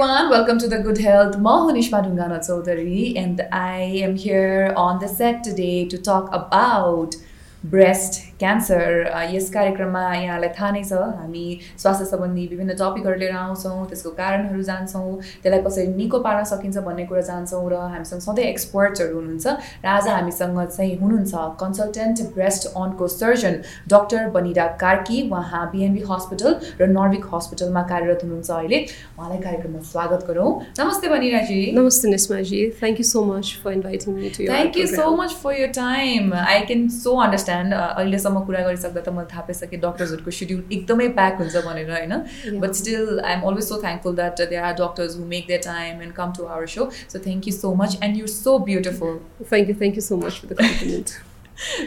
everyone, welcome to the Good Health. Mahunishma Dungana Chaudhary, and I am here on the set today to talk about breast cancer यस कार्यक्रममा यहाँलाई थाहा नै छ। हामी स्वास्थ्य सम्बन्धी विभिन्न टपिकहरू लिएर आउँछौँ त्यसको कारणहरू जान्छौँ त्यसलाई कसरी निको पार्न सकिन्छ भन्ने कुरा जान्छौँ र हामीसँग सधैँ एक्सपर्ट्सहरू हुनुहुन्छ र आज हामीसँग चाहिँ हुनुहुन्छ consultant breast onco surgeon doctor Banira Karki. उहाँ बिएनबी हस्पिटल र नर्विक हस्पिटलमा कार्यरत हुनुहुन्छ अहिले। उहाँलाई कार्यक्रममा स्वागत गरौँ। नमस्ते बनिराजी। नमस्ते निस्माजी। Thank you so much for inviting me to thank you so much for your time I can so understand अहिले अहिलेसम्म कुरा गरिसक्दा त मैले थाहा पाइसकेँ डक्टर्सहरूको सेड्युल एकदमै प्याक हुन्छ भनेर होइन but still I am always so thankful that there are doctors who make their time and come to our so so thank you so much and your so beautiful thank you thank you so much for the compliment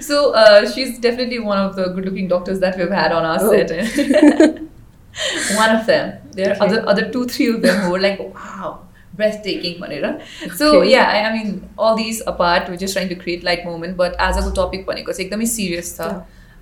so uh, she's definitely one of the good-looking doctors that we've had on our oh. set. one of them. There are okay. other other two, three of them who were like, wow, breathtaking भनेर so okay. yeah I, I mean all these apart we're just trying to create light moment but as a topic भनेको चाहिँ एकदमै serious छ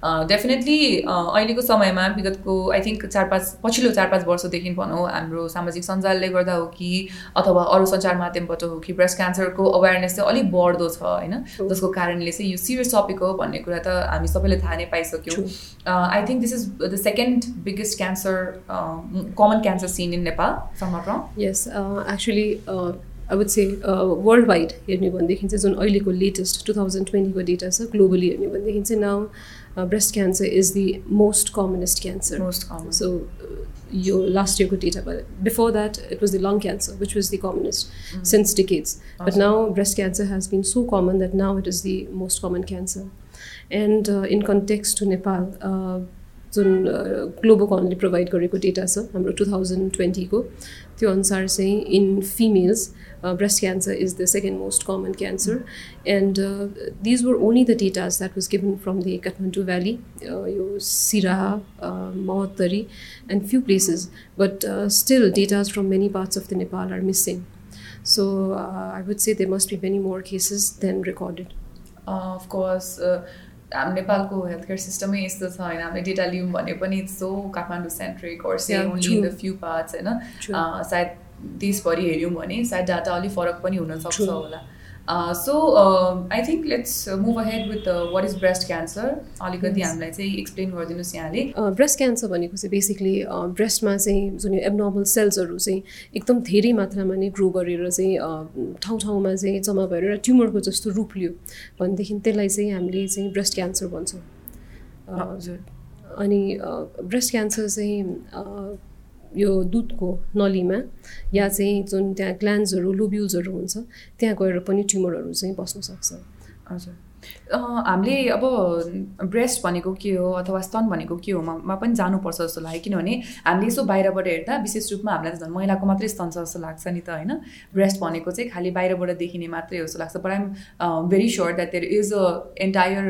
definitely अहिलेको समयमा विगतको I think चार पाँच पछिल्लो चार पाँच वर्षदेखि भनौँ हाम्रो सामाजिक सञ्जालले गर्दा हो कि अथवा अरू सञ्चार माध्यमबाट हो कि ब्रेस्ट क्यान्सरको अवेरनेस चाहिँ अलिक बढ्दो छ होइन? जसको कारणले चाहिँ यो सिरियस टपिक हो भन्ने कुरा त हामी सबैले थाहा नै पाइसक्यौँ। I think this is the second biggest cancer common cancer seen in Nepal समग्र यस actually I would say world wide हेर्ने भनेदेखि चाहिँ जुन अहिलेको लेटेस्ट टु थाउजन्ड ट्वेन्टीको डेटा छ ग्लोबली हेर्ने भनेदेखि चाहिँ now uh, breast cancer is the most commonest cancer. Most common. So, uh, your last year data, but before that, it was the lung cancer, which was the commonest mm. since decades. Awesome. But now, breast cancer has been so common that now it is the most common cancer. And uh, in context to Nepal, uh, जुन ग्लोबोकनले provide गरेको data छ हाम्रो two thousand ट्वेन्टीको त्यो अनुसार चाहिँ in females breast cancer is the second most common cancer. And these were only the datas that was given from the Kathmandu valley यो सिरा Mahottari and few places but still datas from many parts of the Nepal are missing so I would say they must be many more cases than recorded of course हाम्रो नेपालको health care सिस्टमै यस्तो छ होइन हामीले data लियौँ भने पनि so Kathmandu centric or say only in the few parts होइन? सायद देशभरि हेऱ्यौँ भने सायद डाटा अलिक फरक पनि हुनसक्छ होला। So I think let's move ahead with what is breast cancer अलिकति हामीलाई चाहिँ एक्सप्लेन गरिदिनुहोस् यहाँले ब्रेस्ट क्यान्सर भनेको चाहिँ बेसिकली ब्रेस्टमा चाहिँ जुन एबनर्मल सेल्सहरू चाहिँ एकदम धेरै मात्रामा नै ग्रो गरेर चाहिँ ठाउँ ठाउँमा चाहिँ जम्मा भएर ट्युमरको जस्तो रूप लियो भनेदेखि त्यसलाई चाहिँ हामीले चाहिँ ब्रेस्ट क्यान्सर भन्छौँ। अनि ब्रेस्ट क्यान्सर चाहिँ यो दुधको नलीमा या चाहिँ जुन त्यहाँ ग्ल्यान्ड्सहरू लुब्युल्सहरू हुन्छ त्यहाँ गएर पनि ट्युमरहरू चाहिँ बस्न सक्छ। हजुर। हामीले अब ब्रेस्ट भनेको के हो अथवा स्तन भनेको के हो मा पनि जानुपर्छ जस्तो लाग्यो। किनभने हामीले यसो बाहिरबाट हेर्दा विशेष रूपमा हामीलाई झन् महिलाको मात्रै स्तन छ जस्तो लाग्छ नि त होइन? ब्रेस्ट भनेको चाहिँ खालि बाहिरबाट देखिने मात्रै हो जस्तो लाग्छ। But I'm very sure that there is a entire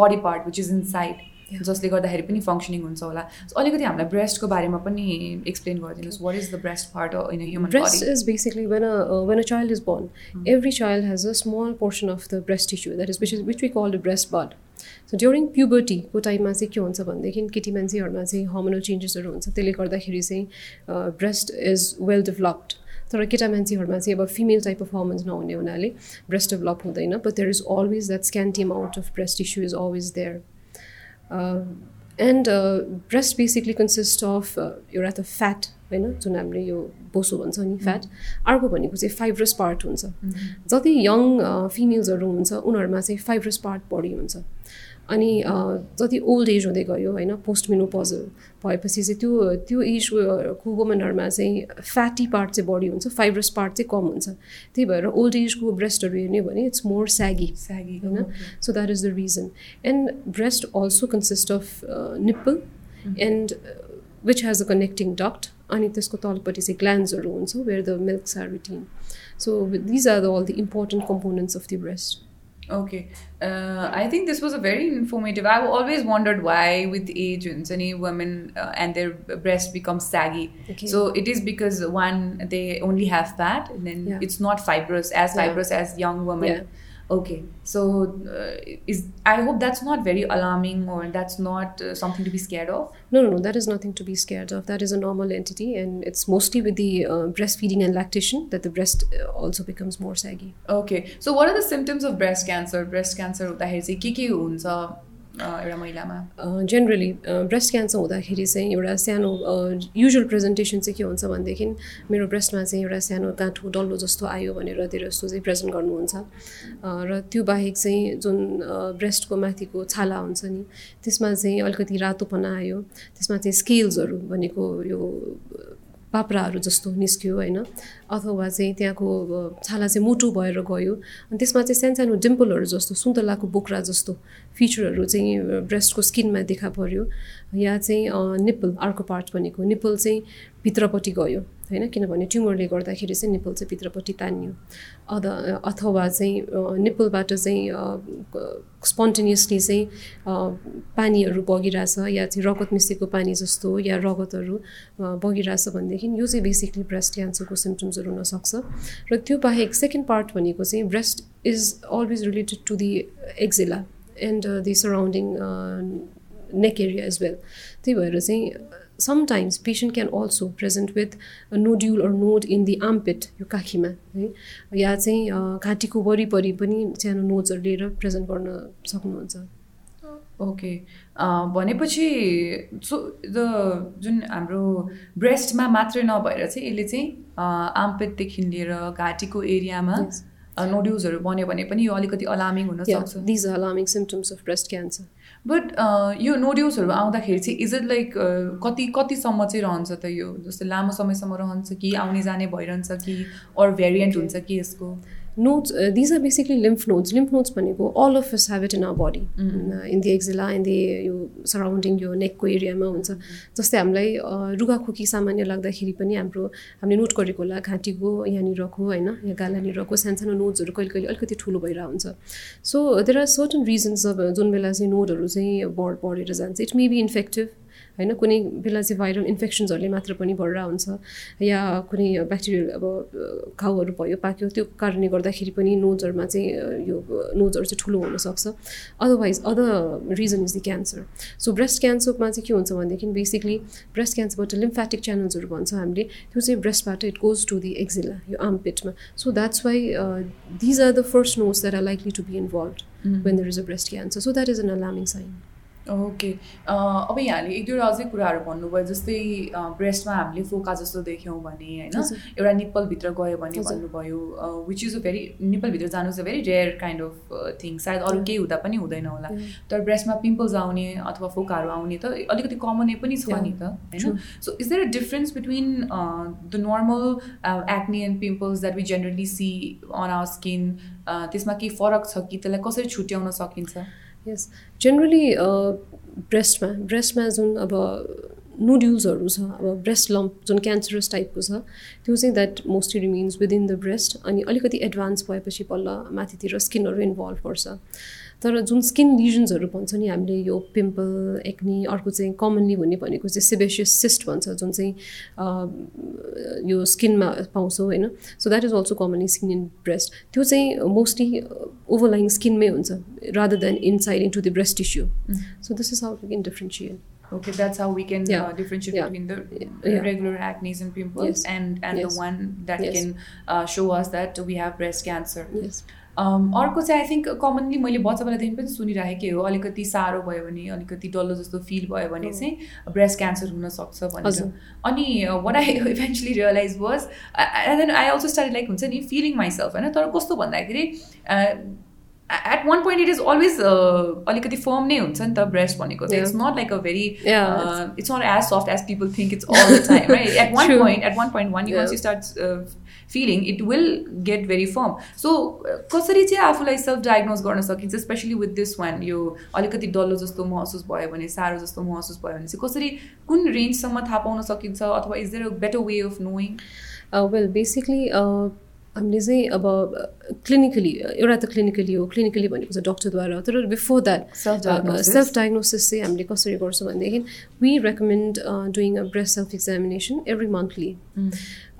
body part which is inside जसले गर्दाखेरि पनि फङ्सनिङ हुन्छ होला। अलिकति हामीलाई ब्रेस्टको बारेमा पनि एक्सप्लेन गरिदिनुहोस्। What is the breast part in human breast is basically when when a child is born every child has a small portion of the breast tissue that is which is which we call the breast bud so during प्युबर्टीको टाइममा चाहिँ के हुन्छ भनेदेखि केटी मान्छेहरूमा चाहिँ hormonal चेन्जेसहरू हुन्छ। त्यसले गर्दाखेरि चाहिँ ब्रेस्ट इज वेल डेभलप्ड तर केटा मान्छेहरूमा चाहिँ अब फिमेल टाइप अफ हर्मोन्स नहुने हुनाले ब्रेस्ट डेभलप हुँदैन। But there is always that scanty amount of breast tissue is always there and breast basically consist of एउटा त फ्याट होइन जुन हामीले यो बोसो भन्छ नि फ्याट अर्को भनेको चाहिँ फाइब्रस पार्ट हुन्छ। जति यङ फिमेल्सहरू हुन्छ उनीहरूमा चाहिँ फाइब्रस पार्ट बढी हुन्छ। अनि जति ओल्ड एज हुँदै गयो होइन पोस्ट मिनोपजल भएपछि चाहिँ त्यो त्यो एजको वुमनहरूमा चाहिँ फ्याटी पार्ट चाहिँ बढी हुन्छ फाइब्रस पार्ट चाहिँ कम हुन्छ। त्यही भएर ओल्ड एजको ब्रेस्टहरू हेर्ने भने इट्स मोर स्यागी स्यागी होइन। So that is the reason and breast also consist of nipple and which has a connecting duct अनि त्यसको तलपट्टि चाहिँ ग्ल्यान्ड्सहरू हुन्छ where the milks are retain so these are the all the important components of the breast Okay. Uh, I think this was a very informative. I've always wondered why, with age, any women uh, and their breast becomes saggy. Okay. So it is because one, they only have fat, and then yeah. it's not fibrous, as fibrous yeah. as young women. Yeah okay so uh, is i hope that's not very alarming or that's not uh, something to be scared of? No, no no that is nothing to be scared of. That is a normal entity and it's mostly with the uh, breastfeeding and lactation that the breast uh, also becomes more saggy. Okay so what are the symptoms of breast cancer? Breast cancer hota hai se एउटा महिलामा? Generally breast cancer हुँदाखेरि चाहिँ एउटा सानो usual presentation चाहिँ के हुन्छ भनेदेखि मेरो ब्रेस्टमा चाहिँ एउटा सानो गाँठो डल्लो जस्तो आयो भनेर धेरै जस्तो चाहिँ प्रेजेन्ट गर्नुहुन्छ। र त्यो बाहेक चाहिँ जुन ब्रेस्टको माथिको छाला हुन्छ नि त्यसमा चाहिँ अलिकति रातोपना आयो। त्यसमा चाहिँ स्केल्सहरू भनेको यो पाप्राहरू जस्तो निस्क्यो होइन। अथवा चाहिँ त्यहाँको छाला चाहिँ मोटो भएर गयो। अनि त्यसमा चाहिँ सानो सानो डिम्पलहरू जस्तो सुन्तलाको बोक्रा जस्तो फिचरहरू चाहिँ ब्रेस्टको स्किनमा देखा पऱ्यो या चाहिँ निप्पल अर्को पार्ट भनेको निप्पल चाहिँ भित्रपट्टि गयो होइन? किनभने ट्युमरले गर्दाखेरि चाहिँ निप्पल चाहिँ भित्रपट्टि तानियो। अथ अथवा चाहिँ निप्पलबाट चाहिँ स्पोन्टेनियसली चाहिँ पानीहरू बगिरहेछ या चाहिँ रगत मिसेको पानी जस्तो या रगतहरू बगिरहेछ भनेदेखि यो चाहिँ बेसिकली ब्रेस्ट क्यान्सरको सिम्टम्सहरू हुनसक्छ र त्यो बाहेक सेकेन्ड पार्ट भनेको चाहिँ breast is always related to the axilla and the surrounding neck area as well त्यही भएर चाहिँ sometimes patient can also present with nodule or node in the armpit यो काखीमा है। या चाहिँ घाँटीको वरिपरि पनि सानो नोट्सहरू लिएर प्रेजेन्ट गर्न सक्नुहुन्छ। ओके भनेपछि सो द जुन हाम्रो ब्रेस्टमा मात्रै नभएर चाहिँ यसले चाहिँ आमपेटदेखि लिएर घाँटीको एरियामा नोड्युल्सहरू बन्यो भने पनि यो अलिकति अलार्मिङ हुनसक्छ these alarming symptoms of breast cancer but यो नोड्युल्सहरू आउँदाखेरि चाहिँ इज इट लाइक कति कतिसम्म चाहिँ रहन्छ त यो? जस्तै लामो समयसम्म रहन्छ कि आउने जाने भइरहन्छ कि अरू भेरिएन्ट हुन्छ कि यसको? Uh, these are basically lymph nodes. Lymph nodes भनेको all of us have it in our body. In the axilla in the यो सराउन्डिङ यो नेकको एरियामा हुन्छ जस्तै हामीलाई रुगाखोकी सामान्य लाग्दाखेरि पनि हाम्रो हामीले नोट गरेको होला घाँटीको यहाँनिरको होइन या गालानिरको सानो सानो नोट्सहरू कहिले कहिले अलिकति ठुलो भइरहेको हुन्छ। So there are certain reasons अब जुन बेला चाहिँ नोटहरू चाहिँ बढ बढेर जान्छ। इट मे बी इन्फेक्टिभ होइन कुनै बेला चाहिँ भाइरल इन्फेक्सन्सहरूले मात्र पनि भएर हुन्छ या कुनै ब्याक्टेरियल अब घाउहरू भयो पाक्यो त्यो कारणले गर्दाखेरि पनि नोजहरूमा चाहिँ यो नोजहरू चाहिँ ठुलो हुनसक्छ। Otherwise other reason is the cancer so breast क्यान्सरमा चाहिँ के हुन्छ भनेदेखि बेसिकली ब्रेस्ट क्यान्सरबाट लिम्फेटिक च्यानल्सहरू भन्छ हामीले त्यो चाहिँ ब्रेस्टबाट it goes to the axilla यो आर्मपेटमा so that's why these are the first nodes that are likely to be involve when there is a breast cancer so that is an alarming sign okay अब यहाँले एक दुईवटा अझै कुराहरू भन्नुभयो जस्तै ब्रेस्टमा हामीले फोका जस्तो देख्यौँ भने होइन? एउटा निप्पलभित्र गयो भने भन्नुभयो विच इज अ भेरी निप्पलभित्र जानु is a very rare kind of thing सायद अरू केही हुँदा पनि हुँदैन होला। तर ब्रेस्टमा पिम्पल्स आउने अथवा फोकाहरू आउने त अलिकति कमनै पनि छ नि त होइन? So is there a difference between the normal acne and pimples that we generally see on our skin त्यसमा केही फरक छ कि त्यसलाई कसरी छुट्याउन सकिन्छ? यस जेनरली ब्रेस्टमा ब्रेस्टमा जुन अब नुड्युल्सहरू छ अब ब्रेस्ट लम्प जुन क्यान्सरस टाइपको छ त्यो चाहिँ that mostly remains within the breast अनि अलिकति एडभान्स भएपछि बल्ल माथितिर स्किनहरू इन्भल्भ पर्छ तर जुन स्किन लिजन्सहरू भन्छ नि हामीले यो पिम्पल एक्नी अर्को चाहिँ कमनली हुने भनेको चाहिँ सिबेसियस सिस्ट भन्छ जुन चाहिँ यो स्किनमा पाउँछौँ होइन so that is also commonly skin in breast त्यो चाहिँ mostly overlying skin may huncha uh, rather than inside into the breast tissue. Mm. So this is how we can differentiate. Okay that's how we can yeah. Uh, differentiate between the irregular regular acne and pimples and and the one that can uh, show us that we have breast cancer. Yes. अर्को चाहिँ I think commonly मैले बच्चा बेलादेखि पनि सुनिरहेकै हो। अलिकति साह्रो भयो भने अलिकति डल्लो जस्तो फिल भयो भने चाहिँ ब्रेस्ट क्यान्सर हुनसक्छ भनेर। अनि what I eventually realize was and then I also start like हुन्छ नि फिलिङ माइसेल्फ होइन? तर कस्तो भन्दाखेरि at one point it is always अलिकति फर्म नै हुन्छ नि त ब्रेस्ट भनेको चाहिँ it's not like a very it's not as soft as people think it's all the time right at one point at one point one you start feeling it will get very firm so कसरी चाहिँ आफूलाई self diagnose गर्न सकिन्छ specially with this one यो अलिकति डल्लो जस्तो महसुस भयो भने साह्रो जस्तो महसुस भयो भने चाहिँ कसरी कुन रेन्जसम्म थाहा पाउन सकिन्छ अथवा is there a better way of knowing well basically हामीले चाहिँ अब क्लिनिकली एउटा त क्लिनिकली हो क्लिनिकली भनेको चाहिँ डक्टरद्वारा तर बिफोर द्याट सेल्फ डायग्नोसिस चाहिँ हामीले कसरी गर्छौँ भनेदेखि we recommend doing a breast self examination every monthly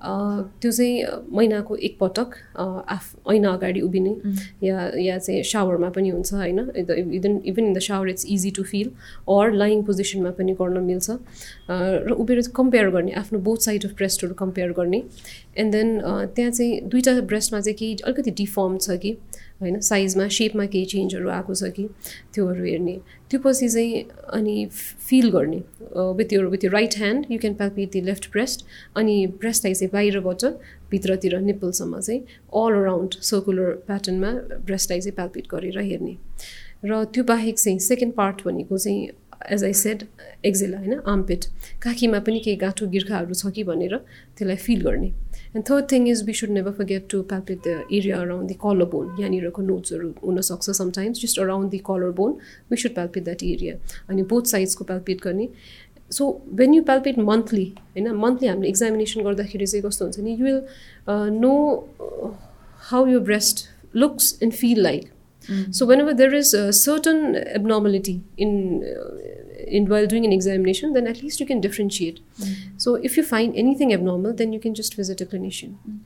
त्यो चाहिँ महिनाको एकपटक आफ ऐना अगाडि उभिने या या चाहिँ सावरमा पनि हुन्छ होइन? Even even in the shower it's easy to feel or lying पोजिसनमा पनि गर्न मिल्छ। र उभिएर कम्पेयर गर्ने आफ्नो बोथ साइड अफ ब्रेस्टहरू कम्पेयर गर्ने. एन्ड देन त्यहाँ चाहिँ दुइटा ब्रेस्टमा चाहिँ केही अलिकति डिफर्म छ कि होइन साइजमा सेपमा केही चेन्जहरू आएको छ कि त्योहरू हेर्ने। त्यो पछि चाहिँ अनि फिल गर्ने विथ यो विथ यो right hand you can palpate the left breast अनि ब्रेस्टलाई चाहिँ बाहिरबाट भित्रतिर निप्पलसम्म चाहिँ अल अराउन्ड सर्कुलर प्याटर्नमा ब्रेस्टलाई चाहिँ प्याल्पेट गरेर हेर्ने। र त्यो बाहेक चाहिँ सेकेन्ड पार्ट भनेको चाहिँ एज आई सेड एक्जेला होइन आमपेट काखीमा पनि केही गाँठो गिर्खाहरू छ कि भनेर त्यसलाई फिल गर्ने and third thing is we should never forget to palpate the area around the collar bone यहाँनिरको नोट्सहरू हुनसक्छ sometimes just around the collar bone we should palpate that area अनि बोथ साइड्सको प्याल्पेट गर्ने so when you palpate monthly होइन monthly हामीले examination गर्दाखेरि चाहिँ कस्तो हुन्छ नि you will know how you breast looks and feel like So whenever there is a certain abnormality in uh, in while doing an examination, then at least you can differentiate. Mm. So if you find anything abnormal, then you can just visit a clinician. Mm.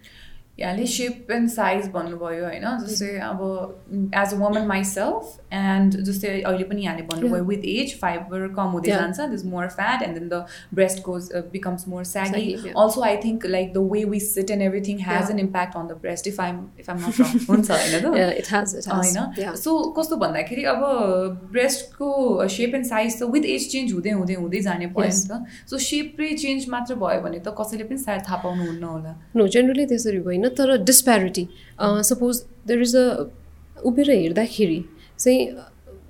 यहाँले सेप and size भन्नुभयो होइन जस्तै अब as a woman myself and जस्तै अहिले पनि यहाँले भन्नुभयो विथ एज फाइबर कम हुँदै जान्छ this more fat and then the breast goes becomes more saggy also I think like the way we sit and everything has an impact on the breast if I'm if I'm not हुन्छ होइन होइन? So कस्तो भन्दाखेरि अब ब्रेस्टको shape and size त with age change हुँदै हुँदै हुँदै जाने भयो नि त। सो सेपै चेन्ज मात्र भयो भने त कसैले पनि सायद थाहा पाउनुहुन्न होला। नो जेनरली त्यसरी होइन तर disparity suppose there is a उभिएर हेर्दाखेरि चाहिँ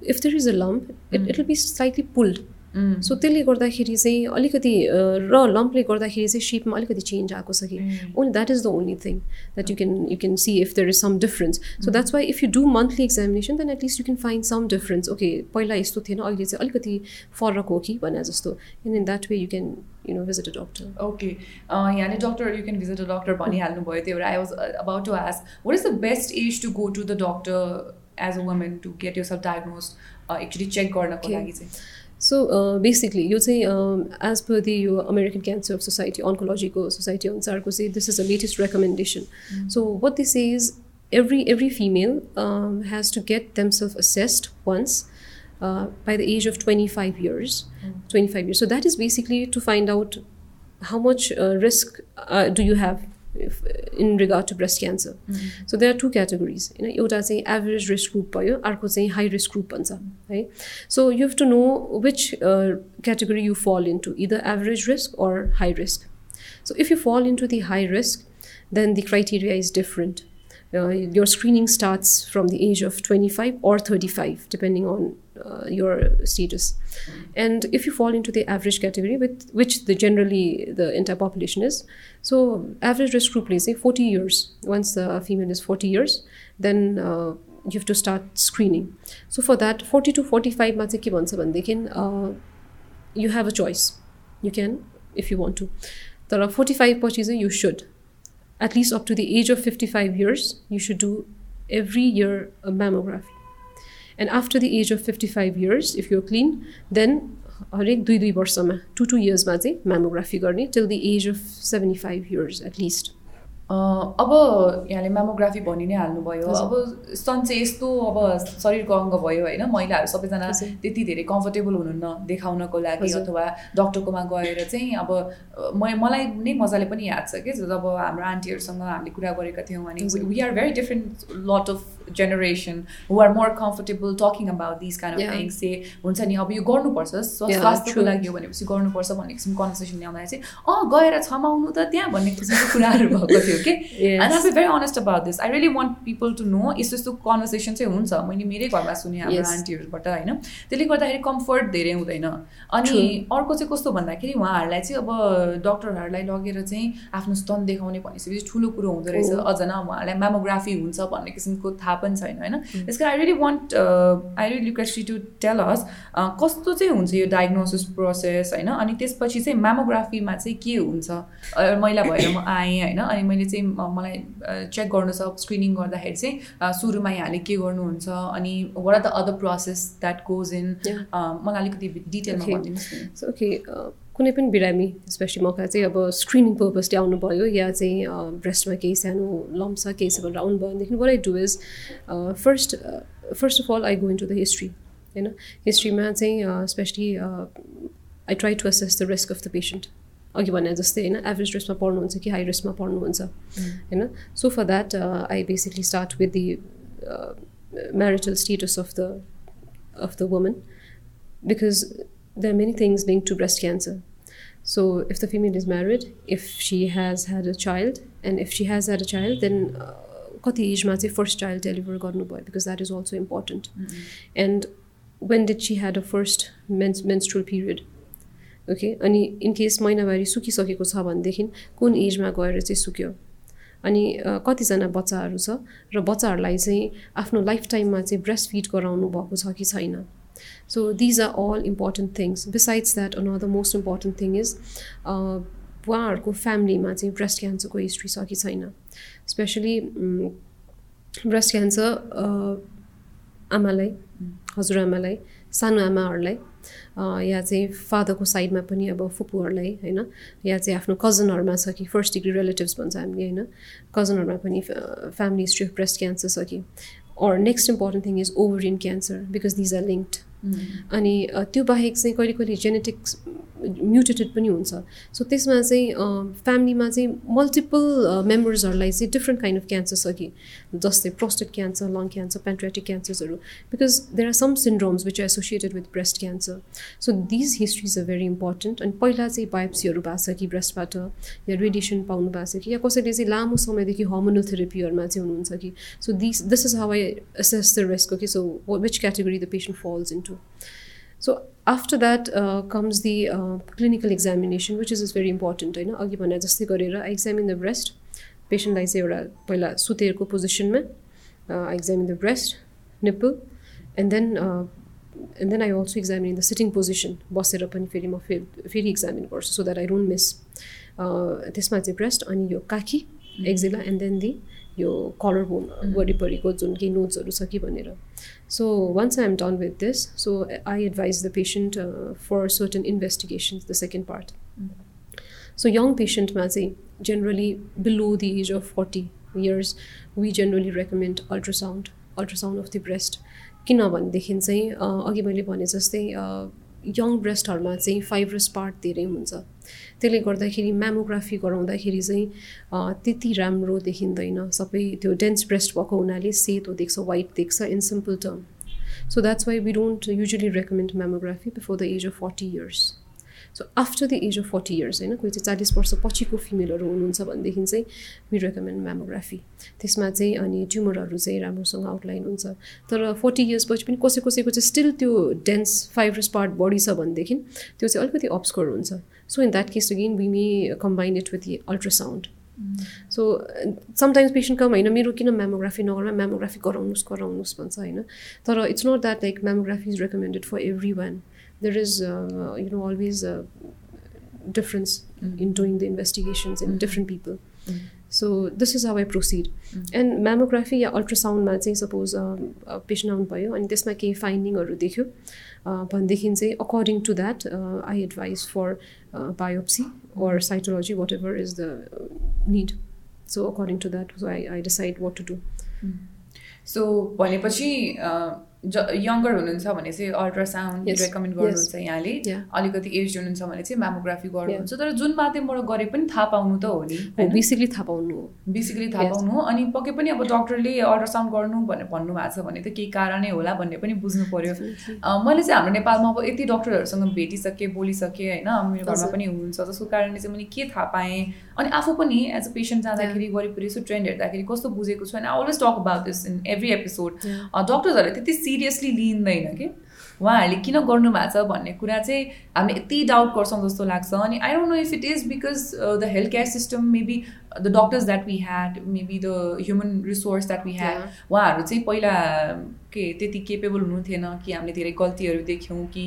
if there is a lump it it will be slightly pulled so त्यसले गर्दाखेरि चाहिँ अलिकति र लम्पले गर्दाखेरि चाहिँ सेपमा अलिकति चेन्ज आएको छ कि? Only that is the only thing that you can you can see if there is some difference so that's why if you do monthly examination then at least you can find some difference okay पहिला यस्तो थिएन अहिले चाहिँ अलिकति फरक हो कि? भने जस्तो। And in that way you can you know visit a doctor okay यहाँले doctor you can visit a doctor भनिहाल्नु भयो त्यो I was about to ask what is the best age to go to the doctor as a woman to get yourself diagnose actually check गर्नको लागि चाहिँ so basically यो चाहिँ as per the यो American cancer society अन्कोलोजीको society अनुसारको चाहिँ this is a latest recommendation so what this is every every female um, has to get themselves assessed once uh, by the age of 25 years mm. 25 years so that is basically to find out how much uh, risk uh, do you have if, in regard to breast cancer. Mm-hmm. So there are two categories. You know, एउटा चाहिँ average risk group भयो अर्को चाहिँ high risk group भन्छ है So you have to know which uh, category you fall into, either average risk or high risk. So if you fall into the high risk, then the criteria is different. Uh, your screening starts from the age of 25 or 35, depending on uh, your status. And if you fall into the average category, with which the generally the entire population is, so average risk group, let's say 40 years. Once the female is 40 years, then uh, you have to start screening. So for that, 40 to 45 months, uh, you have a choice. You can if you want to. There are 45 purchases you should. At least up to the age of 55 years, you should do every year a mammography. And after the age of 55 years, if you're clean, then हरेक दुई दुई वर्षमा to to इयर्समा चाहिँ mammography गर्ने till the age of seventy five years at least अब यहाँले mammography भनि नै हाल्नुभयो। अब स्तन चाहिँ यस्तो अब शरीरको अङ्ग भयो होइन महिलाहरू सबैजना त्यति धेरै कम्फर्टेबल हुनुहुन्न देखाउनको लागि अथवा डक्टरकोमा गएर चाहिँ अब म मलाई नै मजाले पनि याद छ कि जब हाम्रो आन्टीहरूसँग हामीले कुरा गरेका थियौँ अनि we are very different lot of generation who are more comfortable talking about this kind of things say हुन्छ नि अब यो गर्नुपर्छ स्वास्थ्यको लागि हो भनेपछि गर्नुपर्छ भन्ने किसिमको कन्भर्सेसन ल्याउँदा चाहिँ अँ गएर छमाउनु त त्यहाँ भन्ने किसिमको कुराहरू भएको थियो कि and I be very honest about this I really want people to know यस्तो यस्तो कन्भर्सेसन चाहिँ हुन्छ। मैले मेरै घरमा सुने हाम्रो आन्टीहरूबाट होइन? त्यसले गर्दाखेरि कम्फर्ट धेरै हुँदैन। अनि अर्को चाहिँ कस्तो भन्दाखेरि उहाँहरूलाई चाहिँ अब डक्टरहरूलाई लगेर चाहिँ आफ्नो स्तन देखाउने भनेपछि ठुलो कुरो हुँदो रहेछ। Oh. अझ न उहाँहरूलाई मेमोग्राफी हुन्छ भन्ने किसिमको थाहा पनि छैन होइन. त्यस कारण I really want I really request to tell us कस्तो चाहिँ हुन्छ यो डायग्नोसिस प्रोसेस होइन? अनि त्यसपछि चाहिँ मेमोग्राफीमा चाहिँ के हुन्छ? मैला भएर म आएँ होइन? अनि मैले चाहिँ मलाई चेक गर्नु छ स्क्रिनिङ गर्दाखेरि चाहिँ सुरुमा यहाँले के गर्नुहुन्छ? अनि what are the other process that goes in मलाई अलिकति डिटेलमा भनिदिनुहोस् ओके कुनै पनि बिरामी स्पेसली मौका चाहिँ अब स्क्रिनिङ पर्पजले आउनुभयो या चाहिँ ब्रेस्टमा केही सानो लम्प छ केही छ भनेर आउनुभयो। भनेदेखि what I do is first first of all I go into the history होइन? हिस्ट्रीमा चाहिँ specially I try to assess the risk of the patient अघि भने जस्तै होइन? एभरेज रिस्कमा पढ्नुहुन्छ कि हाई रिस्कमा पढ्नुहुन्छ होइन? So for that I basically start with the marital status of the of the woman because there are many things linked to breast cancer so if the female is married if she has had a child and if she has had a child then कति एजमा चाहिँ first child deliver गर्नुभयो because that is also important and when did she had a first mens menstrual period okay अनि in case महिनावारी सुकिसकेको छ भनेदेखि कुन एजमा गएर चाहिँ सुक्यो अनि कतिजना बच्चाहरू छ र बच्चाहरूलाई चाहिँ आफ्नो लाइफ टाइममा चाहिँ ब्रेस्ट फिड गराउनु भएको छ कि छैन so these are all important things besides that another most important thing is उहाँहरूको फ्यामिलीमा चाहिँ ब्रेस्ट क्यान्सरको हिस्ट्री छ कि छैन स्पेसली ब्रेस्ट क्यान्सर आमालाई हजुरआमालाई सानो आमाहरूलाई या चाहिँ फादरको साइडमा पनि अब फुपूहरूलाई होइन या चाहिँ आफ्नो कजनहरूमा छ कि फर्स्ट डिग्री रिलेटिभ्स भन्छ हामीले होइन कजनहरूमा पनि family history of breast cancer छ कि or next important thing is ovarian cancer because these are linked अनि त्यो बाहेक चाहिँ कहिले कहिले जेनेटिक्स म्युटेटेड पनि हुन्छ। सो त्यसमा चाहिँ फ्यामिलीमा चाहिँ मल्टिपल मेम्बर्सहरूलाई चाहिँ डिफ्रेन्ट काइन्ड अफ क्यान्सर छ कि। जस्तै prostate cancer lung cancer pancreatic क्यान्सर्सहरू because there are some syndromes which are associated with breast cancer so these histories are very important अनि पहिला चाहिँ बायोप्सीहरू भएको छ कि ब्रेस्टबाट या रेडिएसन पाउनु भएको छ कि या कसैले चाहिँ लामो समयदेखि हर्मोनल थेरेपीहरूमा चाहिँ हुनुहुन्छ कि। So this this is how I assess the रेस्टको कि so which category the patient falls into so after that comes the clinical examination which is is very important होइन अघि भने जस्तै गरेर आई एक्जामिन द ब्रेस्ट पेसेन्टलाई चाहिँ एउटा पहिला सुतेरको पोजिसनमा I examine the breast nipple and then and then I also examine the sitting position बसेर पनि फेरि म फेरि फेरि एक्जामिन गर्छु so that I don't miss त्यसमा चाहिँ ब्रेस्ट अनि यो काखी एक्जिला एन्ड देन दि यो कलर बोन वरिपरिको जुन केही नोट्सहरू छ कि भनेर। So once I am done with this so I advise the patient for certain investigations the second part so young पेसेन्टमा चाहिँ generally below the age of forty years we generally recommend ultrasound ultrasound of the breast किनभनेदेखि चाहिँ अघि मैले भने जस्तै young ब्रेस्टहरूमा चाहिँ fibrous part धेरै हुन्छ। त्यसले गर्दाखेरि म्यामोग्राफी गराउँदाखेरि चाहिँ त्यति राम्रो देखिँदैन। सबै त्यो डेन्स ब्रेस्ट भएको हुनाले सेतो देख्छ वाइट देख्छ in simple term so that's why we don't usually recommend mammography before the age of forty years so after the age of forty years होइन कोही चाहिँ चालिस वर्ष पछिको फिमेलहरू हुनुहुन्छ भनेदेखि चाहिँ वि रेकमेन्ड म्यामोग्राफी त्यसमा चाहिँ अनि ट्युमरहरू चाहिँ राम्रोसँग आउटलाइन हुन्छ। तर फोर्टी इयर्सपछि पनि कसै कसैको चाहिँ स्टिल त्यो डेन्स फाइब्रस पार्ट बढी छ भनेदेखि त्यो चाहिँ अलिकति अब्सकोर हुन्छ। So in that case again we may combine it with ultrasound so sometimes patient come होइन मेरो किन म्यामोग्राफी नगर्नु म्यामोग्राफी गराउनुहोस् गराउनुहोस् भन्छ होइन तर it's not that like mammography is recommended for everyone there is uh, you know always a difference mm-hmm. in doing the investigations in mm-hmm. different people. Mm-hmm. so this is how i proceed. And mammography या अल्ट्रासाउन्डमा चाहिँ suppose patient आउनुभयो अनि त्यसमा केही फाइन्डिङहरू देख्यो भनेदेखि चाहिँ according to that I advise for biopsy or cytology, whatever is the need. So according to that, so I, I decide what to do. So भनेपछि ज यङ्गर हुनुहुन्छ भने चाहिँ अल्ट्रासाउन्ड. रेकमेन्ड. गर्नुहुन्छ यहाँले. अलिकति एज हुनुहुन्छ भने चाहिँ म्यामोग्राफी गर्नुहुन्छ तर जुन माध्यमबाट गरे पनि थाहा पाउनु त हो नि? बेसिकली थाहा पाउनु हो बेसिकली थाहा. पाउनु अनि पक्कै पनि अब डक्टरले अल्ट्रासाउन्ड गर्नु भनेर भन्नुभएको छ भने त केही कारणै होला भन्ने पनि बुझ्नु पर्यो अ, मैले चाहिँ हाम्रो नेपालमा अब यति डक्टरहरूसँग भेटिसकेँ बोलिसकेँ होइन मेरो घरमा। पनि हुनुहुन्छ जसको कारणले चाहिँ मैले के थाहा पाएँ अनि आफू पनि एज अ पेसेन्ट जाँदाखेरि वरिपरि यसो ट्रेन्ड हेर्दाखेरि कस्तो बुझेको छु. अनि always talk about this in every episode. डक्टर्सहरूले त्यति सिरियसली लिइँदैन कि? उहाँहरूले किन गर्नु भएको छ भन्ने कुरा चाहिँ हामीले यति डाउट गर्छौँ जस्तो लाग्छ। अनि I don't know if it is because the health care system maybe the doctors that we had maybe the human resource that we had. उहाँहरू चाहिँ पहिला के त्यति केपेबल हुनुहुन्थेन कि हामीले धेरै गल्तीहरू देख्यौँ कि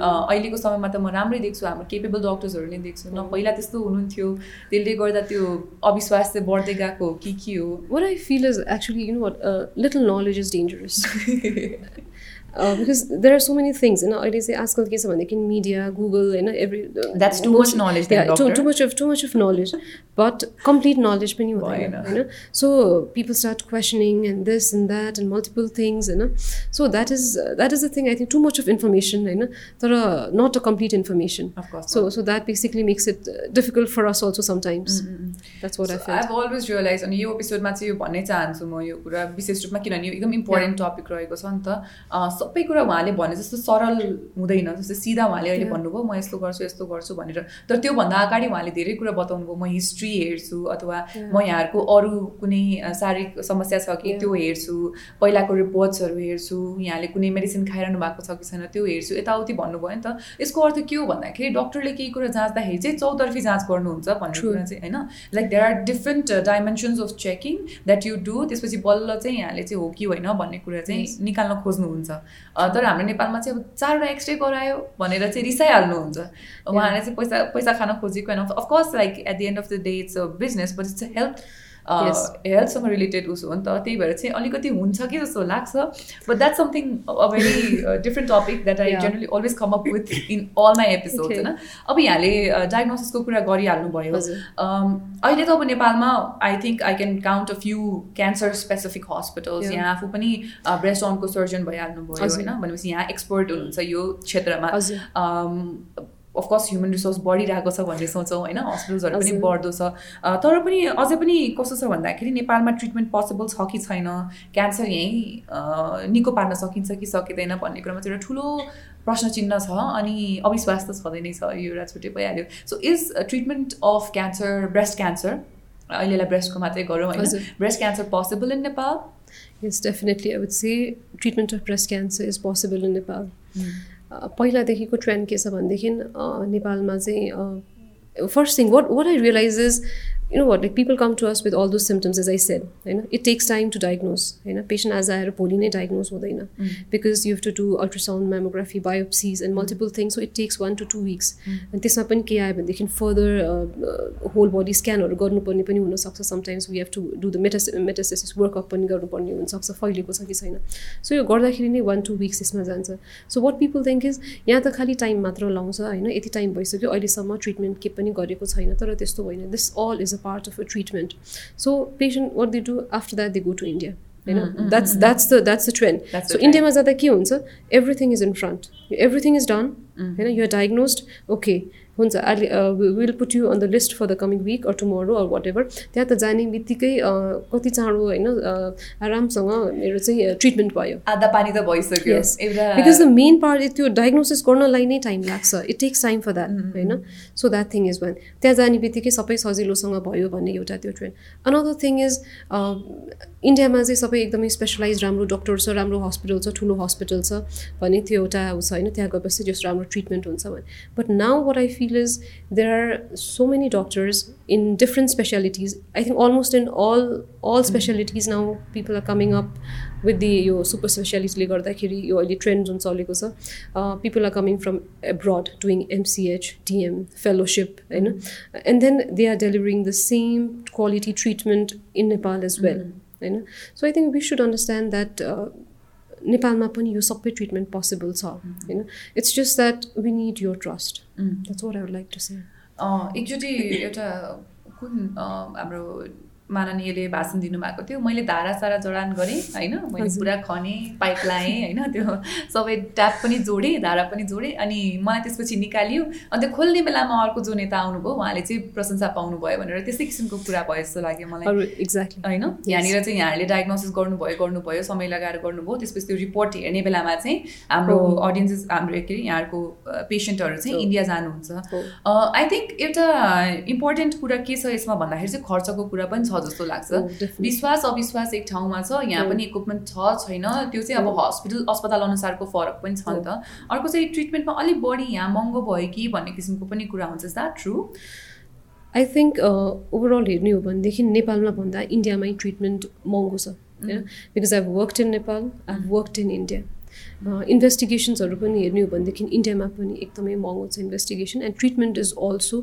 अ, अहिलेको समयमा त म राम्रै देख्छु हाम्रो केपेबल डक्टर्सहरू नै देख्छु। न पहिला त्यस्तो हुनुहुन्थ्यो। त्यसले गर्दा त्यो अविश्वास चाहिँ बढ्दै गएको हो कि के हो। What I feel is actually, you know what, uh, little knowledge is dangerous. Because there are so many things होइन अहिले चाहिँ आजकल के छ भनेदेखि मिडिया गुगल होइन every That's too much knowledge then, to doctor. Much of too much of knowledge but complete knowledge पनि हुँदैन भएन। होइन so people start questioning and this and that and multiple things होइन so that is that is the thing I think too much of information होइन तर not a complete information Of course so so that basically makes it difficult for us also sometimes that's what I I feel have always realise अनि यो एपिसोडमा चाहिँ यो भन्नै चाहन्छु म यो कुरा विशेष रूपमा किनभने यो एकदम इम्पोर्टेन्ट टपिक रहेको छ नि त अँ, सबै कुरा उहाँले भने जस्तो सरल हुँदैन जस्तै सिधा उहाँले अहिले. भन्नुभयो म यस्तो गर्छु यस्तो गर्छु भनेर तर त्योभन्दा अगाडि उहाँले धेरै कुरा बताउनु भयो म हिस्ट्री हेर्छु अथवा म यहाँहरूको अरू कुनै शारीरिक समस्या छ कि. त्यो हेर्छु पहिलाको रिपोर्ट्सहरू हेर्छु यहाँले कुनै मेडिसिन खाइरहनु भएको छ कि छैन त्यो हेर्छु यताउति भन्नुभयो नि त यसको अर्थ के हो भन्दाखेरि डक्टरले केही कुरा जाँच्दाखेरि चाहिँ चौतर्फी जाँच गर्नुहुन्छ भन्ने. कुरा चाहिँ होइन like there are different dimensions of checking that you do त्यसपछि बल्ल चाहिँ यहाँले चाहिँ हो कि होइन भन्ने कुरा चाहिँ. निकाल्न खोज्नुहुन्छ तर हाम्रो नेपालमा चाहिँ अब चारवटा एक्सरे गरायो भनेर चाहिँ रिसाइहाल्नुहुन्छ उहाँहरूले चाहिँ पैसा पैसा खान खोजेको होइन of course like at the end of the day it's a business but it's a health. हेल्थसँग related उसो हो नि त त्यही भएर चाहिँ अलिकति हुन्छ कि जस्तो लाग्छ but that something a very different topic that I. Generally always come up with in all my episode. होइन अब यहाँले डायग्नोसिसको कुरा गरिहाल्नुभयो अहिले त अब नेपालमा I think I can count a few cancer specific hospitals. यहाँ आफू पनि ब्रेस्ट सर्जन भइहाल्नु भयो। होइन भनेपछि यहाँ एक्सपर्ट हुनुहुन्छ यो क्षेत्रमा अफकोर्स ह्युमन रिसोर्स बढिरहेको छ भन्ने सोचौँ होइन हस्पिटल्सहरू पनि। बढ्दो छ तर पनि अझै पनि कस्तो छ भन्दाखेरि नेपालमा ट्रिटमेन्ट पोसिबल छ कि छैन क्यान्सर यहीँ निको पार्न सकिन्छ कि सकिँदैन भन्ने कुरामा चाहिँ एउटा ठुलो प्रश्न चिन्ह छ अनि अविश्वास त छँदै नै छ यो एउटा छुट्टै भइहाल्यो so is treatment of cancer breast cancer अहिलेलाई ब्रेस्टको मात्रै गरौँ होइन। Breast cancer possible in Nepal definitely. I would say treatment of breast cancer is possible in Nepal. पहिलादेखिको ट्रेन्ड के छ भनेदेखि नेपालमा चाहिँ first thing what what I realize is you know what like people come to us with all those symptoms as I said होइन it takes time to diagnose होइन patient आज आएर भोलि नै डायग्नोज हुँदैन because you have to do ultrasound mammography biopsies and multiple things so it takes one to two weeks अनि त्यसमा पनि के आयो भनेदेखि फर्दर होल बडी स्क्यानहरू गर्नुपर्ने पनि हुनसक्छ sometimes we have to do the metas metastasis workup पनि गर्नुपर्ने हुनसक्छ फैलिएको छ कि छैन सो यो गर्दाखेरि नै वान टू विक्स यसमा जान्छ so what people think is यहाँ त खालि टाइम मात्र लाउँछ होइन यति टाइम भइसक्यो अहिलेसम्म ट्रिटमेन्ट के पनि गरेको छैन तर त्यस्तो होइन this all is a part of a treatment. So patient, what they do after that, they go to India. You know, mm-hmm. that's that's the that's the trend. That's so India. India? Everything is in front. Everything is done. होइन you're diagnosed okay हुन्छ अहिले will put you on the list for the coming week or tomorrow or whatever त्यहाँ त जाने बित्तिकै कति चाँडो होइन आरामसँग मेरो चाहिँ ट्रिटमेन्ट भयो आधा पानी त भइसक्यो बिकज द मेन पार्ट त्यो डायग्नोसिस गर्नलाई नै टाइम लाग्छ it takes time for that होइन so that thing is one त्यहाँ जाने बित्तिकै सबै सजिलोसँग भयो भन्ने एउटा त्यो ट्रेन्ड अनदर थिङ इज इन्डियामा चाहिँ सबै एकदमै स्पेसलाइज राम्रो डक्टर छ राम्रो हस्पिटल छ ठुलो हस्पिटल छ भने त्यो एउटा छ होइन त्यहाँ गएपछि जस्तो राम्रो ट्रिटमेन्ट हुन्छ भने but now what I feel is there are so many doctors in different specialities I think almost in all all specialities now people are coming up with the यो सुपर स्पेसियालिटीले गर्दाखेरि यो अहिले ट्रेन्ड जुन चलेको छ people are coming from abroad doing MCH DM fellowship होइन and then they are delivering the same quality treatment in Nepal as well होइन so I think we should understand that नेपालमा पनि यो सबै ट्रिटमेन्ट पोसिबल छ होइन? It's just that we need your trust that's what I would like to say एकचोटि एउटा कुन हाम्रो माननीयले भाषण दिनुभएको थियो। मैले धारा सारा जडान गरेँ होइन? मैले। पुरा खनेँ पाइप लाएँ होइन? त्यो सबै ट्याप पनि जोडेँ धारा पनि जोडेँ अनि मलाई त्यसपछि निकालियो। अनि त्यो खोल्ने बेलामा अर्को जो नेता आउनुभयो उहाँले चाहिँ प्रशंसा पाउनुभयो भनेर त्यस्तै किसिमको कुरा भयो जस्तो लाग्यो मलाई। एक्ज्याक्टली होइन? यहाँनिर चाहिँ यहाँहरूले डायग्नोसिस गर्नुभयो गर्नुभयो समय लगाएर गर्नुभयो। त्यसपछि त्यो रिपोर्ट हेर्ने बेलामा चाहिँ हाम्रो। अडियन्सेस हाम्रो के अरे यहाँहरूको पेसेन्टहरू चाहिँ हो। इन्डिया जानुहुन्छ। आई थिङ्क एउटा इम्पोर्टेन्ट कुरा के छ यसमा भन्दाखेरि चाहिँ खर्चको कुरा पनि छ। जस्तो लाग्छ। Oh. विश्वास अविश्वास एक ठाउँमा छ। यहाँ हो। पनि इक्विपमेन्ट छ छैन। त्यो चाहिँ अब। हस्पिटल अस्पताल अनुसारको फरक पनि छ नि त। अर्को चाहिँ ट्रिटमेन्टमा अलिक बढी यहाँ महँगो भयो कि भन्ने किसिमको पनि कुरा हुन्छ। Is that true I think overall हेर्ने हो भनेदेखि नेपालमा भन्दा इन्डियामै ट्रिटमेन्ट महँगो छ। होइन? Because I worked in Nepal I worked in India इन्भेस्टिगेसनहरू पनि हेर्ने हो भनेदेखि इन्डियामा पनि एकदमै महँगो छ investigation and treatment is also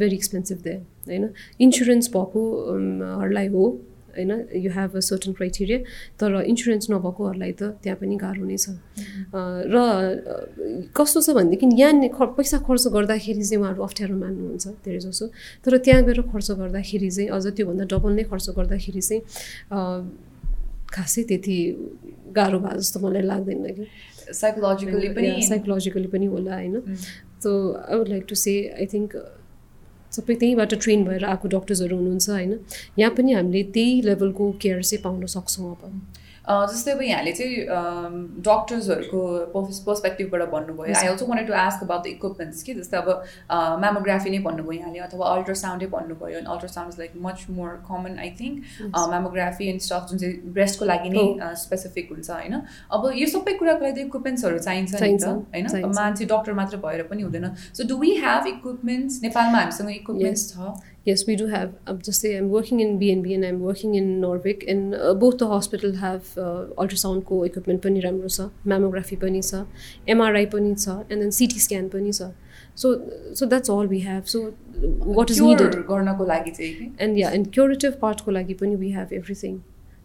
very expensive there होइन? इन्सुरेन्स भएकोहरूलाई हो होइन? You have a certain criteria तर इन्सुरेन्स नभएकोहरूलाई त त्यहाँ पनि गाह्रो नै छ। र कस्तो छ भनेदेखि यहाँ पैसा खर्च गर्दाखेरि चाहिँ उहाँहरू अप्ठ्यारो मान्नुहुन्छ धेरै जसो तर त्यहाँ गएर खर्च गर्दाखेरि चाहिँ अझ त्योभन्दा डबल नै खर्च गर्दाखेरि चाहिँ खासै त्यति गाह्रो भयो जस्तो मलाई लाग्दैन कि। साइकोलोजिकली पनि साइकोलोजिकली पनि होला होइन। So I would like to say I think सबै त्यहीँबाट ट्रेन भएर आएको डक्टर्सहरू हुनुहुन्छ होइन। यहाँ पनि हामीले त्यही लेभलको केयर चाहिँ पाउन सक्छौँ अब। जस्तै अब यहाँले चाहिँ डक्टर्सहरूको पर्सपेक्टिभबाट भन्नुभयो। I also wanted to ask about the equipments कि जस्तै अब म्यामोग्राफी नै भन्नुभयो यहाँले अथवा अल्ट्रासाउन्डै भन्नुभयो। अनि ultrasound is like much more common I think mammography and stuff जुन चाहिँ ब्रेस्टको लागि नै स्पेसिफिक हुन्छ होइन? अब यो सबै कुराको लागि त इक्विपमेन्ट्सहरू चाहिन्छ नि त होइन? मान्छे डक्टर मात्र भएर पनि हुँदैन। So do we have equipments नेपालमा हामीसँग इक्विपमेन्ट्स छ। Yes, we do have. Um, just say I'm working in BNB and I'm working in Norvik, and uh, both the hospital have uh, ultrasound co equipment pani ramro sa, mammography pani sa, MRI pani sa, and then CT scan pani sa. So, so that's all we have. So, what is needed? And yeah, and curative part ko lagi pani we have everything.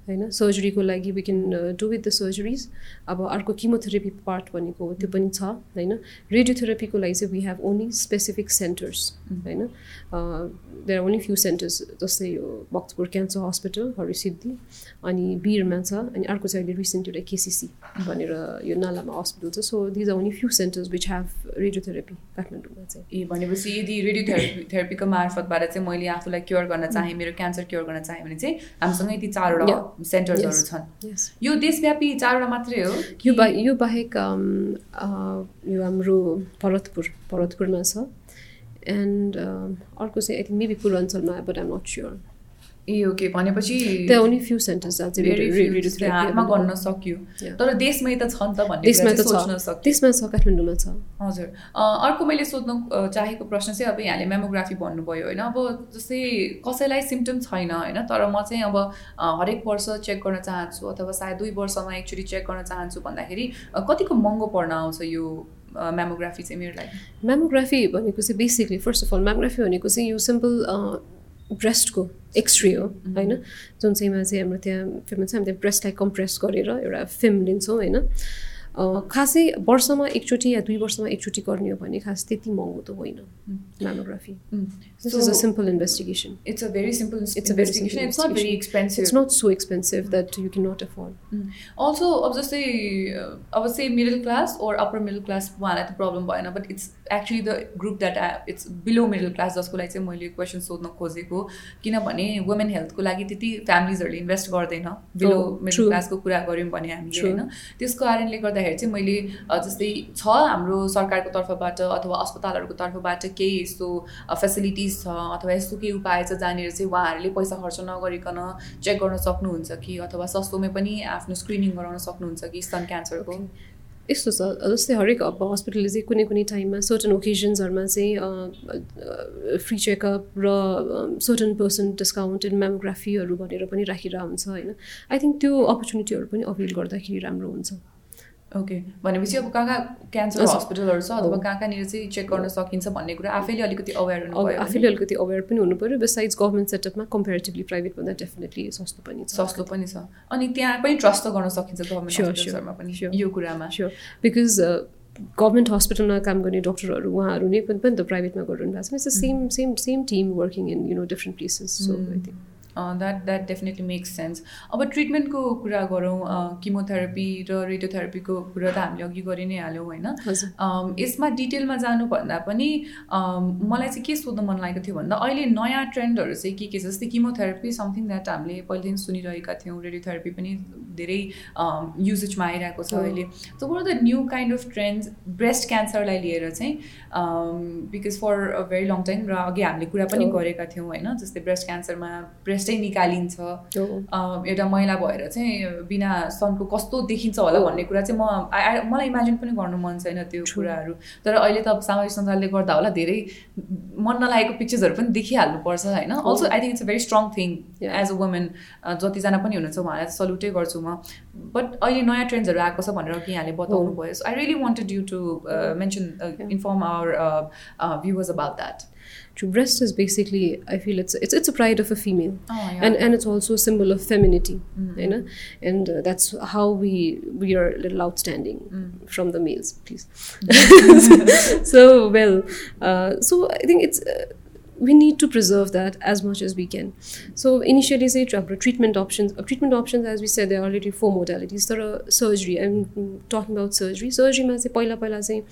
होइन सर्जरीको लागि we can do with the surgeries अब अर्को chemotherapy part भनेको त्यो पनि छ होइन। रेडियोथेरापीको लागि चाहिँ we have only specific centres होइन। There are only few centres जस्तै यो भक्तपुर क्यान्सर हस्पिटल हरिसिद्धि अनि बिरमा छ अनि अर्को चाहिँ अहिले रिसेन्ट एउटा केसिसी भनेर यो नालामा हस्पिटल छ। So these are only few centres which have radiotherapy काठमाडौँमा चाहिँ। ए भनेपछि यदि रेडियोथेरापी थेरापीको मार्फतबाट चाहिँ मैले आफूलाई क्योर गर्न चाहेँ मेरो क्यान्सर क्योर गर्न चाहेँ भने चाहिँ हामीसँग यति चारवटा सेन्टर्सहरू छन्। यो देशव्यापी चारवटा मात्रै हो यो बा यो बाहेक यो हाम्रो भरतपुर भरतपुरमा छ। एन्ड अर्को चाहिँ आई थिङ्क मेबी पूर्वाञ्चलमा बट आइम नट स्योर ए ओके भनेपछि ओन्ली फ्यु सेन्टर्स हातमा गर्न सक्यो। तर देशमै त छ नि त भन्ने देशमा त छ। देशमा छ काठमाडौँमा छ। हजुर। अर्को मैले सोध्नु चाहेको प्रश्न चाहिँ अब यहाँले मेमोग्राफी भन्नुभयो होइन? अब जस्तै कसैलाई सिम्टम छैन होइन? तर म चाहिँ अब हरेक वर्ष चेक गर्न चाहन्छु अथवा सायद दुई वर्षमा एकचोटि चेक गर्न चाहन्छु भन्दाखेरि कतिको महँगो पर्न आउँछ यो मेमोग्राफी चाहिँ मेरो लागि? मेमोग्राफी भनेको चाहिँ basically first of all mammography भनेको चाहिँ यो सिम्पल ब्रेस्टको एक्सरे हो होइन? जुन चाहिँमा चाहिँ हाम्रो त्यहाँ फिल्ममा चाहिँ हामीले ब्रेस्टलाई कम्प्रेस गरेर एउटा फिल्म लिन्छौँ होइन? खासै वर्षमा एकचोटि या दुई वर्षमा एकचोटि गर्ने हो भने खास त्यति महँगो त होइन mammography this is a simple investigation it's a very simple it's a very it's not very expensive it's not so expensive that you cannot afford also अब जस्तै अब चाहिँ middle class or upper middle class उहाँलाई त problem भएन but it's actually the group that it's below middle class जसको लागि चाहिँ मैले क्वेसन सोध्न खोजेको। किनभने वुमेन हेल्थको लागि त्यति फ्यामिलीजहरूले इन्भेस्ट गर्दैन। बिलो मिडल क्लासको कुरा गऱ्यौँ भने हामीले होइन? त्यसको कारणले गर्दा गर्दाखेरि चाहिँ मैले जस्तै छ हाम्रो सरकारको तर्फबाट अथवा अस्पतालहरूको तर्फबाट केही यस्तो फेसिलिटिज छ अथवा यस्तो केही उपाय छ जहाँनिर चाहिँ उहाँहरूले पैसा खर्च नगरिकन चेक गर्न सक्नुहुन्छ कि? अथवा सस्तोमै पनि आफ्नो स्क्रिनिङ गराउन सक्नुहुन्छ कि स्तन क्यान्सरको? यस्तो छ। जस्तै हरेक अब हस्पिटलले चाहिँ कुनै कुनै टाइममा सर्टन ओकेजन्सहरूमा चाहिँ फ्री चेकअप र सर्टन पर्सेन्ट डिस्काउन्ट इन मेमोग्राफीहरू भनेर पनि राखिरहेको हुन्छ होइन? आई थिङ्क त्यो अपर्च्युनिटीहरू पनि अवेल गर्दाखेरि राम्रो हुन्छ। ओके भनेपछि अब कहाँ कहाँ क्यान्सर हस्पिटलहरू छ अथवा कहाँ कहाँनिर चाहिँ चेक गर्न सकिन्छ भन्ने कुरा आफैले अलिकति अवेर हुनु आफैले अलिकति अवेर पनि हुनु पऱ्यो बिसाइड्स गभर्मेन्ट सेटअपमा कम्पेरिटिभली प्राइभेटभन्दा डेफिनेटली सस्तो पनि छ। सस्तो पनि छ। अनि त्यहाँ पनि ट्रस्ट त गर्न सकिन्छ गभर्मेन्ट पनि यो कुरामा। स्योर बिकज गभर्मेन्ट हस्पिटलमा काम गर्ने डक्टरहरू उहाँहरू नै पनि त प्राइभेटमा गरिरहनु भएको छ। Same same same team working in you know different places so I think that that definitely makes sense अब ट्रिटमेन्टको कुरा गरौँ किमोथेरापी र रेडियोथेरापीको कुरा त हामीले अघि गरि नै हाल्यौँ होइन? यसमा डिटेलमा जानुभन्दा पनि मलाई चाहिँ के सोध्नु मन लागेको थियो भन्दा अहिले नयाँ ट्रेन्डहरू चाहिँ के के छ? जस्तै किमोथेरापी समथिङ द्याट हामीले पहिलेदेखि सुनिरहेका थियौँ रेडियोथेरापी पनि धेरै युजेजमा आइरहेको छ अहिले। So what the new kind of trends breast क्यान्सरलाई लिएर चाहिँ because for a very long time र अघि हामीले कुरा पनि गरेका थियौँ होइन? जस्तै ब्रेस्ट क्यान्सरमा ब्रेस्ट चाहिँ निकालिन्छ। एउटा महिला भएर चाहिँ बिना सनको कस्तो देखिन्छ होला भन्ने कुरा चाहिँ म मलाई इमेजिन पनि गर्नु मन छैन त्यो कुराहरू। तर अहिले त अब सामाजिक सञ्जालले गर्दा होला धेरै मन नलागेको पिक्चर्सहरू पनि देखिहाल्नुपर्छ होइन? Also I think it's a very strong thing as a women जतिजना पनि हुनुहुन्छ उहाँलाई सल्युटै गर्छु म। बट अहिले नयाँ ट्रेन्ड्सहरू आएको छ भनेर कि यहाँले बताउनु भयो so I really wanted you to mention inform our viewers about that True breast is basically, I feel it's it's, it's a pride of a female, oh, yeah. and and it's also a symbol of femininity, Mm. you know, and uh, that's how we we are a little outstanding Mm. from the males, please. so well, uh, so I think it's. Uh, we need to preserve that as much as we can. So initially, say हाम्रो treatment options. Uh, treatment options, as we said, there are already four modalities. तर surgery. I'm talking about surgery. सर्जरीमा चाहिँ पहिला पहिला चाहिँ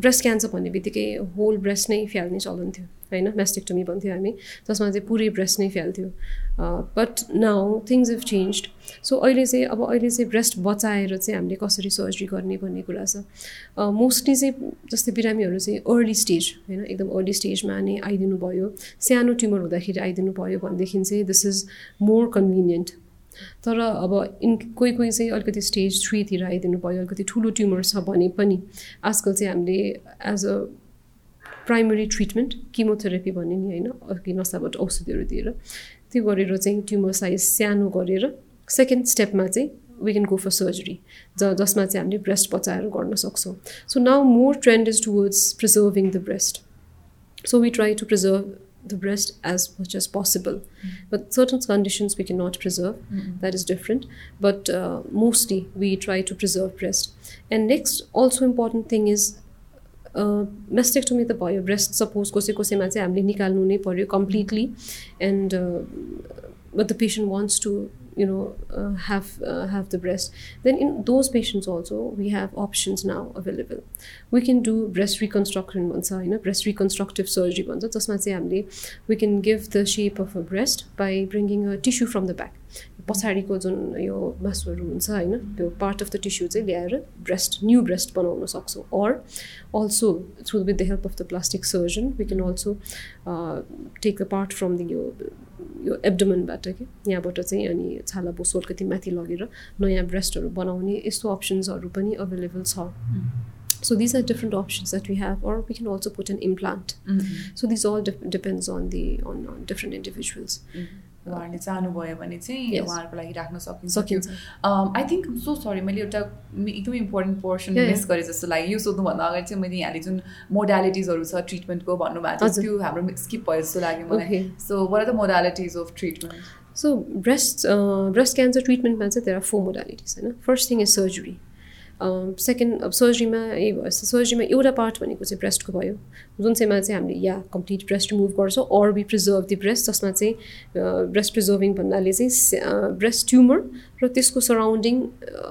breast cancer भन्ने बित्तिकै whole breast नै फ्याल्ने चलन थियो होइन म्यास्टेक्टोमी भन्थ्यो हामी। जसमा चाहिँ पुरै ब्रेस्ट नै फ्याल्थ्यो। But now things have change so अहिले चाहिँ अब अहिले चाहिँ ब्रेस्ट बचाएर चाहिँ हामीले कसरी सर्जरी गर्ने भन्ने कुरा छ। मोस्टली चाहिँ जस्तै बिरामीहरू चाहिँ अर्ली स्टेज होइन एकदम अर्ली स्टेजमा नै आइदिनु भयो। सानो ट्युमर हुँदाखेरि आइदिनु भयो भनेदेखि चाहिँ दिस इज मोर कन्भिनियन्ट तर अब इन कोही कोही चाहिँ अलिकति स्टेज थ्रीतिर आइदिनु भयो अलिकति ठुलो ट्युमर छ भने पनि आजकल चाहिँ हामीले as a primary treatment chemotherapy भन्ने नि होइन कि नसाबाट औषधिहरू दिएर। त्यो गरेर चाहिँ ट्युमर साइज सानो गरेर सेकेन्ड स्टेपमा चाहिँ we can go for surgery ज जसमा चाहिँ हामीले ब्रेस्ट पचाएर गर्न सक्छौँ। So now more trend is towards preserving the breast so we try to preserve the breast as much as possible but certain conditions we can not preserve that is different but mostly we try to preserve breast and next also important thing is मेस्टेक्टोमी त भयो breast suppose कसै कसैमा चाहिँ हामीले निकाल्नु नै पऱ्यो completely and but the patient wants to you know uh, have uh, have the breast then in those patients also we have options now available we can do breast reconstruction भन्छ होइन breast reconstructive surgery भन्छ जसमा चाहिँ हामीले we can give the shape of a breast by bringing a tissue from the back पछाडिको जुन यो मासुहरू हुन्छ होइन त्यो पार्ट अफ द टिस्यु चाहिँ ल्याएर ब्रेस्ट न्यू ब्रेस्ट बनाउन सक्छौँ or also through with the help of the plastic surgeon we can also take the part from the यो यो एब्डोमनबाट कि यहाँबाट चाहिँ अनि छाला बोसो अलिकति माथि लगेर नयाँ ब्रेस्टहरू बनाउने यस्तो अप्सन्सहरू पनि अभाइलेबल छ So these are different options that we have, or we can also put an implant. Mm-hmm. So these all de- depends on the on, on different individuals. Mm-hmm. उहाँहरूले चाहनुभयो भने चाहिँ उहाँहरूको लागि राख्न सकिन्छ सकिन्छ। आई थिङ्क सो सरी मैले एउटा एकदमै इम्पोर्टेन्ट पोर्सन मिस गरेँ जस्तो लाग्यो। यो सोध्नुभन्दा अगाडि चाहिँ मैले यहाँले जुन मोडालिटिजहरू छ ट्रिटमेन्टको भन्नुभएको छ त्यो हाम्रो स्किप भयो जस्तो लाग्यो मलाई। So what are the modalities of treatment so breast breast cancer ट्रिटमेन्टमा चाहिँ देयर आर फोर मोडालिटिज होइन? First thing is surgery second अब सर्जरीमा सर्जरीमा एउटा पार्ट भनेको चाहिँ ब्रेस्टको भयो। जुन चाहिँमा चाहिँ हामीले या कम्प्लिट ब्रेस्ट रिमुभ गर्छौँ or be preserve the breast जसमा चाहिँ ब्रेस्ट प्रिजर्भिङ भन्नाले चाहिँ ब्रेस्ट ट्युमर र त्यसको सराउन्डिङ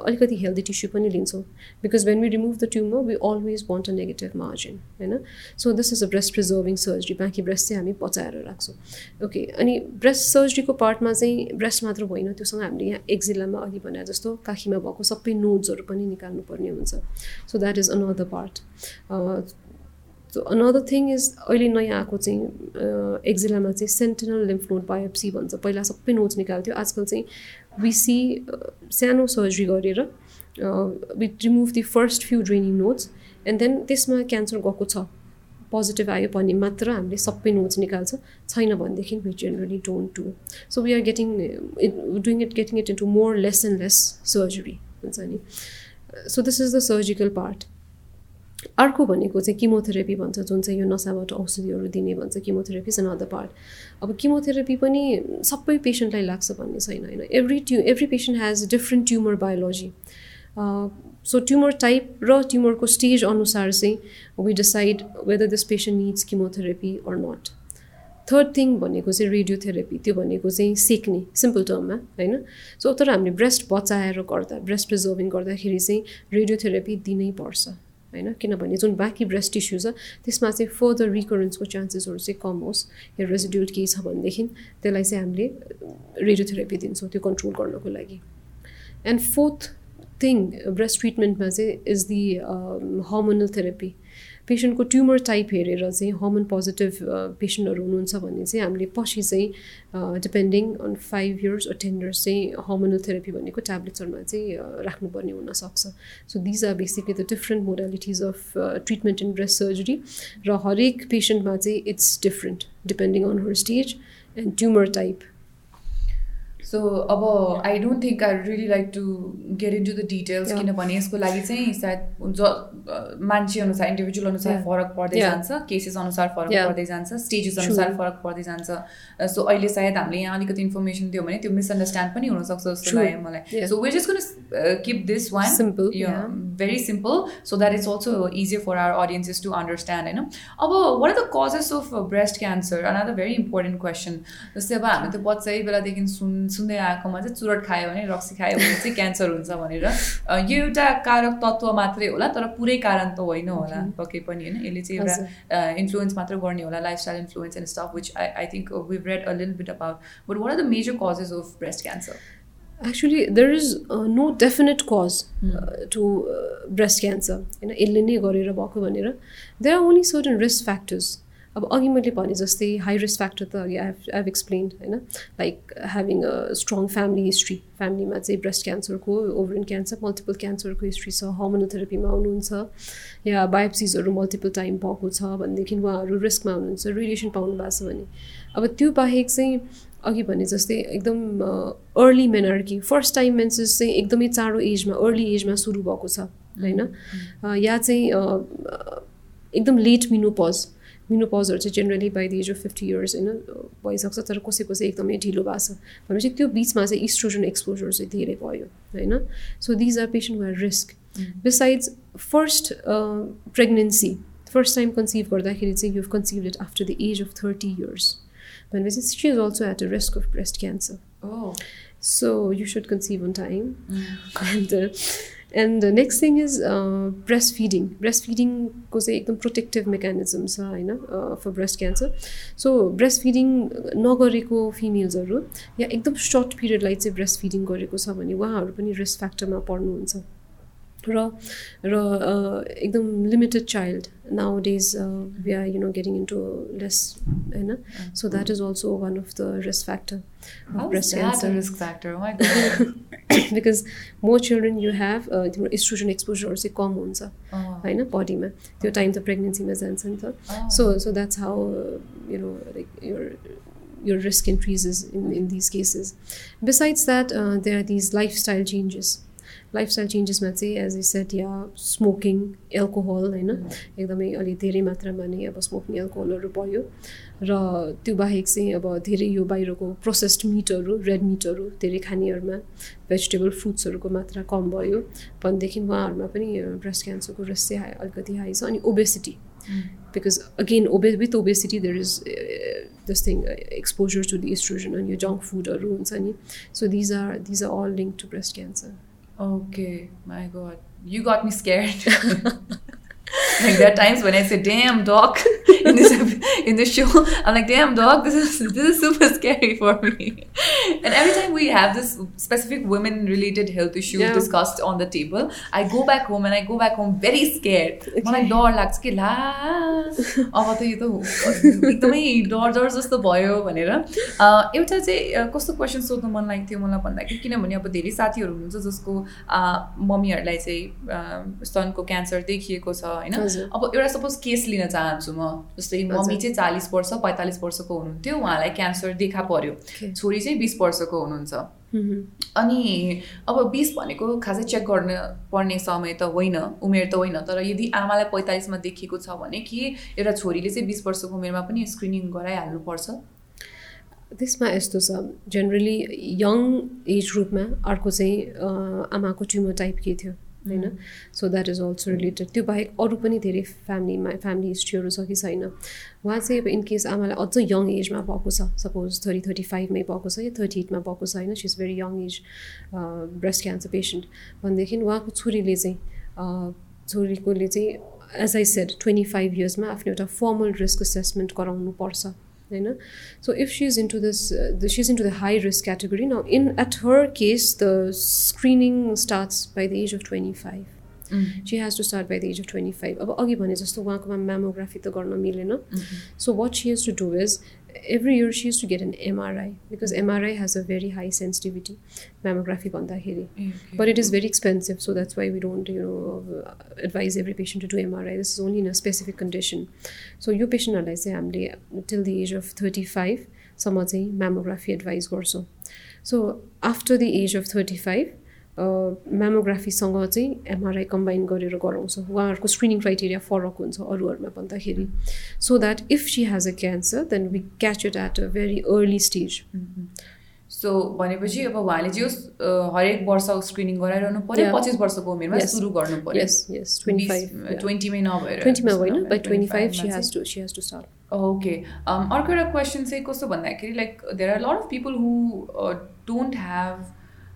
अलिकति हेल्दी टिस्यु पनि लिन्छौँ। Because when we remove the tumour we always want a negative margin होइन so this is a breast preserving surgery बाँकी ब्रेस्ट चाहिँ हामी पचाएर राख्छौँ। ओके अनि ब्रेस्ट सर्जरीको पार्टमा चाहिँ ब्रेस्ट मात्र होइन त्योसँग हामीले यहाँ एक्जिलामा अघि भने जस्तो काखीमा भएको सबै नोड्सहरू पनि निकाल्नुपर्ने हुन्छ। So that is another part so another thing is अहिले नयाँ आएको चाहिँ एक्जिलामा चाहिँ सेन्टिनल लिम्फ नोड बायोप्सी भन्छ। पहिला सबै नोट्स निकाल्थ्यो। आजकल चाहिँ विसी सानो सर्जरी गरेर with remove the first few draining nodes and then त्यसमा क्यान्सर गएको छ पोजिटिभ आयो भने मात्र हामीले सबै नोट्स निकाल्छ छैन भनेदेखि we generally don't do so we are getting it doing it getting it into more less and less surgery हुन्छ नि so this is the surgical part अर्को भनेको चाहिँ किमोथेरापी भन्छ जुन चाहिँ यो नसाबाट औषधिहरू दिने भन्छ किमोथेरापी इज अनदर पार्ट अब किमोथेरापी पनि सबै पेसेन्टलाई लाग्छ भन्ने छैन होइन? Every ट्यु every patient has different tumour biology so tumour type र ट्युमरको स्टेज अनुसार चाहिँ we decide whether this patient needs chemotherapy or not third thing भनेको चाहिँ रेडियोथेरापी त्यो भनेको चाहिँ सेक्ने सिम्पल टर्ममा होइन? सो तर हामीले ब्रेस्ट बचाएर गर्दा ब्रेस्ट प्रिजर्भिङ गर्दाखेरि चाहिँ रेडियोथेरापी दिनै पर्छ। होइन? किनभने जुन बाँकी ब्रेस्ट टिस्यु छ त्यसमा चाहिँ फर्दर रिकरेन्सको चान्सेसहरू चाहिँ कम होस् या रेजिड्युल केही छ भनेदेखि त्यसलाई चाहिँ हामीले रेडियोथेरापी दिन्छौँ त्यो कन्ट्रोल गर्नको लागि। एन्ड फोर्थ थिङ ब्रेस्ट ट्रिटमेन्टमा चाहिँ इज दि हर्मोनल थेरापी पेसेन्टको ट्युमर टाइप हेरेर चाहिँ हर्मोन पोजिटिभ पेसेन्टहरू हुनुहुन्छ भने चाहिँ हामीले पछि चाहिँ depending on five years or ten years चाहिँ हर्मोनल थेरापी भनेको ट्याब्लेट्सहरूमा चाहिँ राख्नुपर्ने हुनसक्छ। So these are basically the different modalities of treatment in breast surgery र हरेक पेसेन्टमा चाहिँ it's different depending on her stage and tumour type so अब I don't think I really like to get into the details किनभने यसको लागि चाहिँ सायद ज मान्छे अनुसार इन्डिभिजुअल अनुसार फरक पर्दै जान्छ केसेस अनुसार फरक पर्दै जान्छ स्टेजेस अनुसार फरक पर्दै जान्छ। सो अहिले सायद हामीले यहाँ अलिकति इन्फर्मेसन दियो भने त्यो मिसअन्डरस्ट्यान्ड पनि हुनसक्छ जस्तो लाग्यो मलाई। सो वेज इज कुन keep this one simple very simple so that is also easier for our audiences to understand होइन अब what are the causes of breast cancer another very important question जस्तै अब हामी त बच्चै बेलादेखि सुन सुन्दै आएकोमा चाहिँ चुरट खायो भने रक्सी खायो भने चाहिँ क्यान्सर हुन्छ भनेर। यो एउटा कारक तत्त्व मात्रै होला तर पुरै कारण त होइन होला। पक्कै पनि होइन। यसले चाहिँ एउटा इन्फ्लुएन्स मात्र गर्ने होला lifestyle influence and stuff which I I think a little bit about. But what are the major causes of breast cancer? Actually, there is uh, no definite cause uh, to uh, breast cancer. यसले नै गरेर भएको भनेर। There are only certain risk factors अब अघि मैले भने जस्तै हाई रिस्क फ्याक्टर त अघि आई हेभ एक्सप्लेन्ड होइन? Like having a strong family history फ्यामिलीमा चाहिँ ब्रेस्ट क्यान्सरको ओभरिन क्यान्सर मल्टिपल क्यान्सरको हिस्ट्री छ हर्मोनोथेरापीमा हुनुहुन्छ या बायोप्सिजहरू मल्टिपल टाइम भएको छ भनेदेखि उहाँहरू रिस्कमा हुनुहुन्छ रेडिएसन पाउनु भएको छ भने। अब त्यो बाहेक चाहिँ अघि भने जस्तै एकदम early menarche first time menses चाहिँ एकदमै चाँडो एजमा अर्ली एजमा सुरु भएको छ होइन? या चाहिँ एकदम लेट मिनोपज मिनोपजहरू चाहिँ generally by the age of fifty years होइन भइसक्छ तर कसैको चाहिँ एकदमै ढिलो भएको छ भनेपछि त्यो बिचमा चाहिँ इस्ट्रोजन एक्सपोजर चाहिँ धेरै भयो होइन so these are patient were risk besides first pregnancy first time conceive गर्दाखेरि चाहिँ you've conceive it after the age of thirty years भनेपछि she is also at a risk of breast cancer so you should conceive on time and and next thing is breast feeding breast फिडिङको चाहिँ एकदम protective mechanism छ होइन for breast cancer so breast feeding नगरेको फिमेल्सहरू या एकदम short पिरियडलाई चाहिँ breast feeding गरेको छ भने उहाँहरू पनि रिस्क फ्याक्टरमा पर्नुहुन्छ। र र एकदम limited child nowadays we are you know getting into less होइन so that is also one of the risk factor breast cancer because more children you have तिम्रो इस्ट्रोजन एक्सपोजरहरू चाहिँ कम हुन्छ होइन बडीमा त्यो टाइम त प्रेग्नेन्सीमा जान्छ नि त so so that's how you know like your your risk increases in, in these cases. Besides that, uh, there are these lifestyle changes. Lifestyle चेन्जेसमा चाहिँ एज ए सेट या स्मोकिङ एल्कोहल होइन? एकदमै अलिक धेरै मात्रामा नै अब स्मोकिङ एल्कोहलहरू भयो। र त्यो बाहेक चाहिँ अब धेरै यो बाहिरको प्रोसेस्ड मिटहरू रेड मिटहरू धेरै खानेहरूमा भेजिटेबल फ्रुट्सहरूको मात्रा कम भयो। भनेदेखि उहाँहरूमा पनि ब्रेस्ट क्यान्सरको रिस्क चाहिँ हाई अलिकति हाई छ। अनि ओबेसिटी बिकज अगेन ओबे with obesity there is this thing exposure to the oestrogen अनि यो जङ्क फुडहरू हुन्छ नि। So these are these are all link to breast cancer Okay, my God. You got me scared. like there are times when I say, "Damn, doc," in this in this show, I'm like, "Damn, doc, this is this is super scary for me." And every time we have this specific women-related health issue Yeah. discussed on the table, I go back home and I go back home very scared. मलाई डर लाग्छ कि ला अब त यो त एकदमै डर डर जस्तो भयो भनेर अ, एउटा चाहिँ अ, कस्तो क्वेसन सोध्नु मन लागेको थियो मलाई भन्दाखेरि किनभने अब धेरै साथीहरू हुनुहुन्छ जसको अ, मम्मीहरूलाई चाहिँ अ, स्तनको क्यान्सर देखिएको छ होइन। अब एउटा सपोज केस लिन चाहन्छु म। जस्तै मम्मी चाहिँ चालिस वर्ष पैँतालिस वर्षको हुनुहुन्थ्यो उहाँलाई क्यान्सर देखा पर्यो. छोरी चाहिँ बिस वर्षको हुनुहुन्छ। अनि अब बिस भनेको खासै चेक गर्न पर्ने समय त होइन उमेर त होइन। तर यदि आमालाई पैँतालिसमा देखिएको छ भने कि एउटा छोरीले चाहिँ बिस वर्षको उमेरमा पनि स्क्रिनिङ गराइहाल्नुपर्छ? त्यसमा यस्तो छ। जेनरली यङ एज ग्रुपमा अर्को चाहिँ आमाको ट्युमर टाइप के थियो? होइन? So that is also related त्यो बाहेक अरू पनि धेरै फ्यामिलीमा फ्यामिली हिस्ट्रीहरू छ कि छैन? उहाँ चाहिँ अब इनकेस आमालाई अझ यङ एजमा भएको छ सपोज थर्टी थर्टी फाइभमै भएको छ या थर्टी एटमा भएको छ होइन? She is very young age breast cancer patient भनेदेखि उहाँको छोरीले चाहिँ अ, छोरीकोले चाहिँ as I said twenty five इयर्समा आफ्नो एउटा फर्मल रिस्क एसेसमेन्ट गराउनु होइन so if she is in this the is in the high risk category now in at her case the screening starts by the age of twenty five she has to start by the age of twenty five अब अघि भने जस्तो उहाँकोमा mammography त गर्न मिलेन। So what she has to do is every year she used to get an MRI because MRI has a very high sensitivity mammography भन्दाखेरि but it is very expensive so that's why we don't you know advise every patient to do MRI this is only in a specific condition so यो पेसेन्टहरूलाई चाहिँ हामीले till the age of 35 सम्म चाहिँ mammography advise गर्छौँ so after the age of 35 म्यामोग्राफीसँग चाहिँ MRI combine गरेर गराउँछ। उहाँहरूको स्क्रिनिङ क्राइटेरिया फरक हुन्छ अरूहरूमा भन्दाखेरि। So that if she has a cancer then we catch it at a very early stage so भनेपछि अब उहाँले चाहिँ हरेक वर्ष स्क्रिनिङ गराइरहनु पर्यो पच्चिस वर्षको उमेरमा सुरु गर्नु पर्यो। ट्वेन्टीमै नभएर। ट्वेन्टीमा होइन but twenty five she has to she has to start okay अर्को एउटा क्वेसन चाहिँ कस्तो भन्दाखेरि like there are lot of people who don't have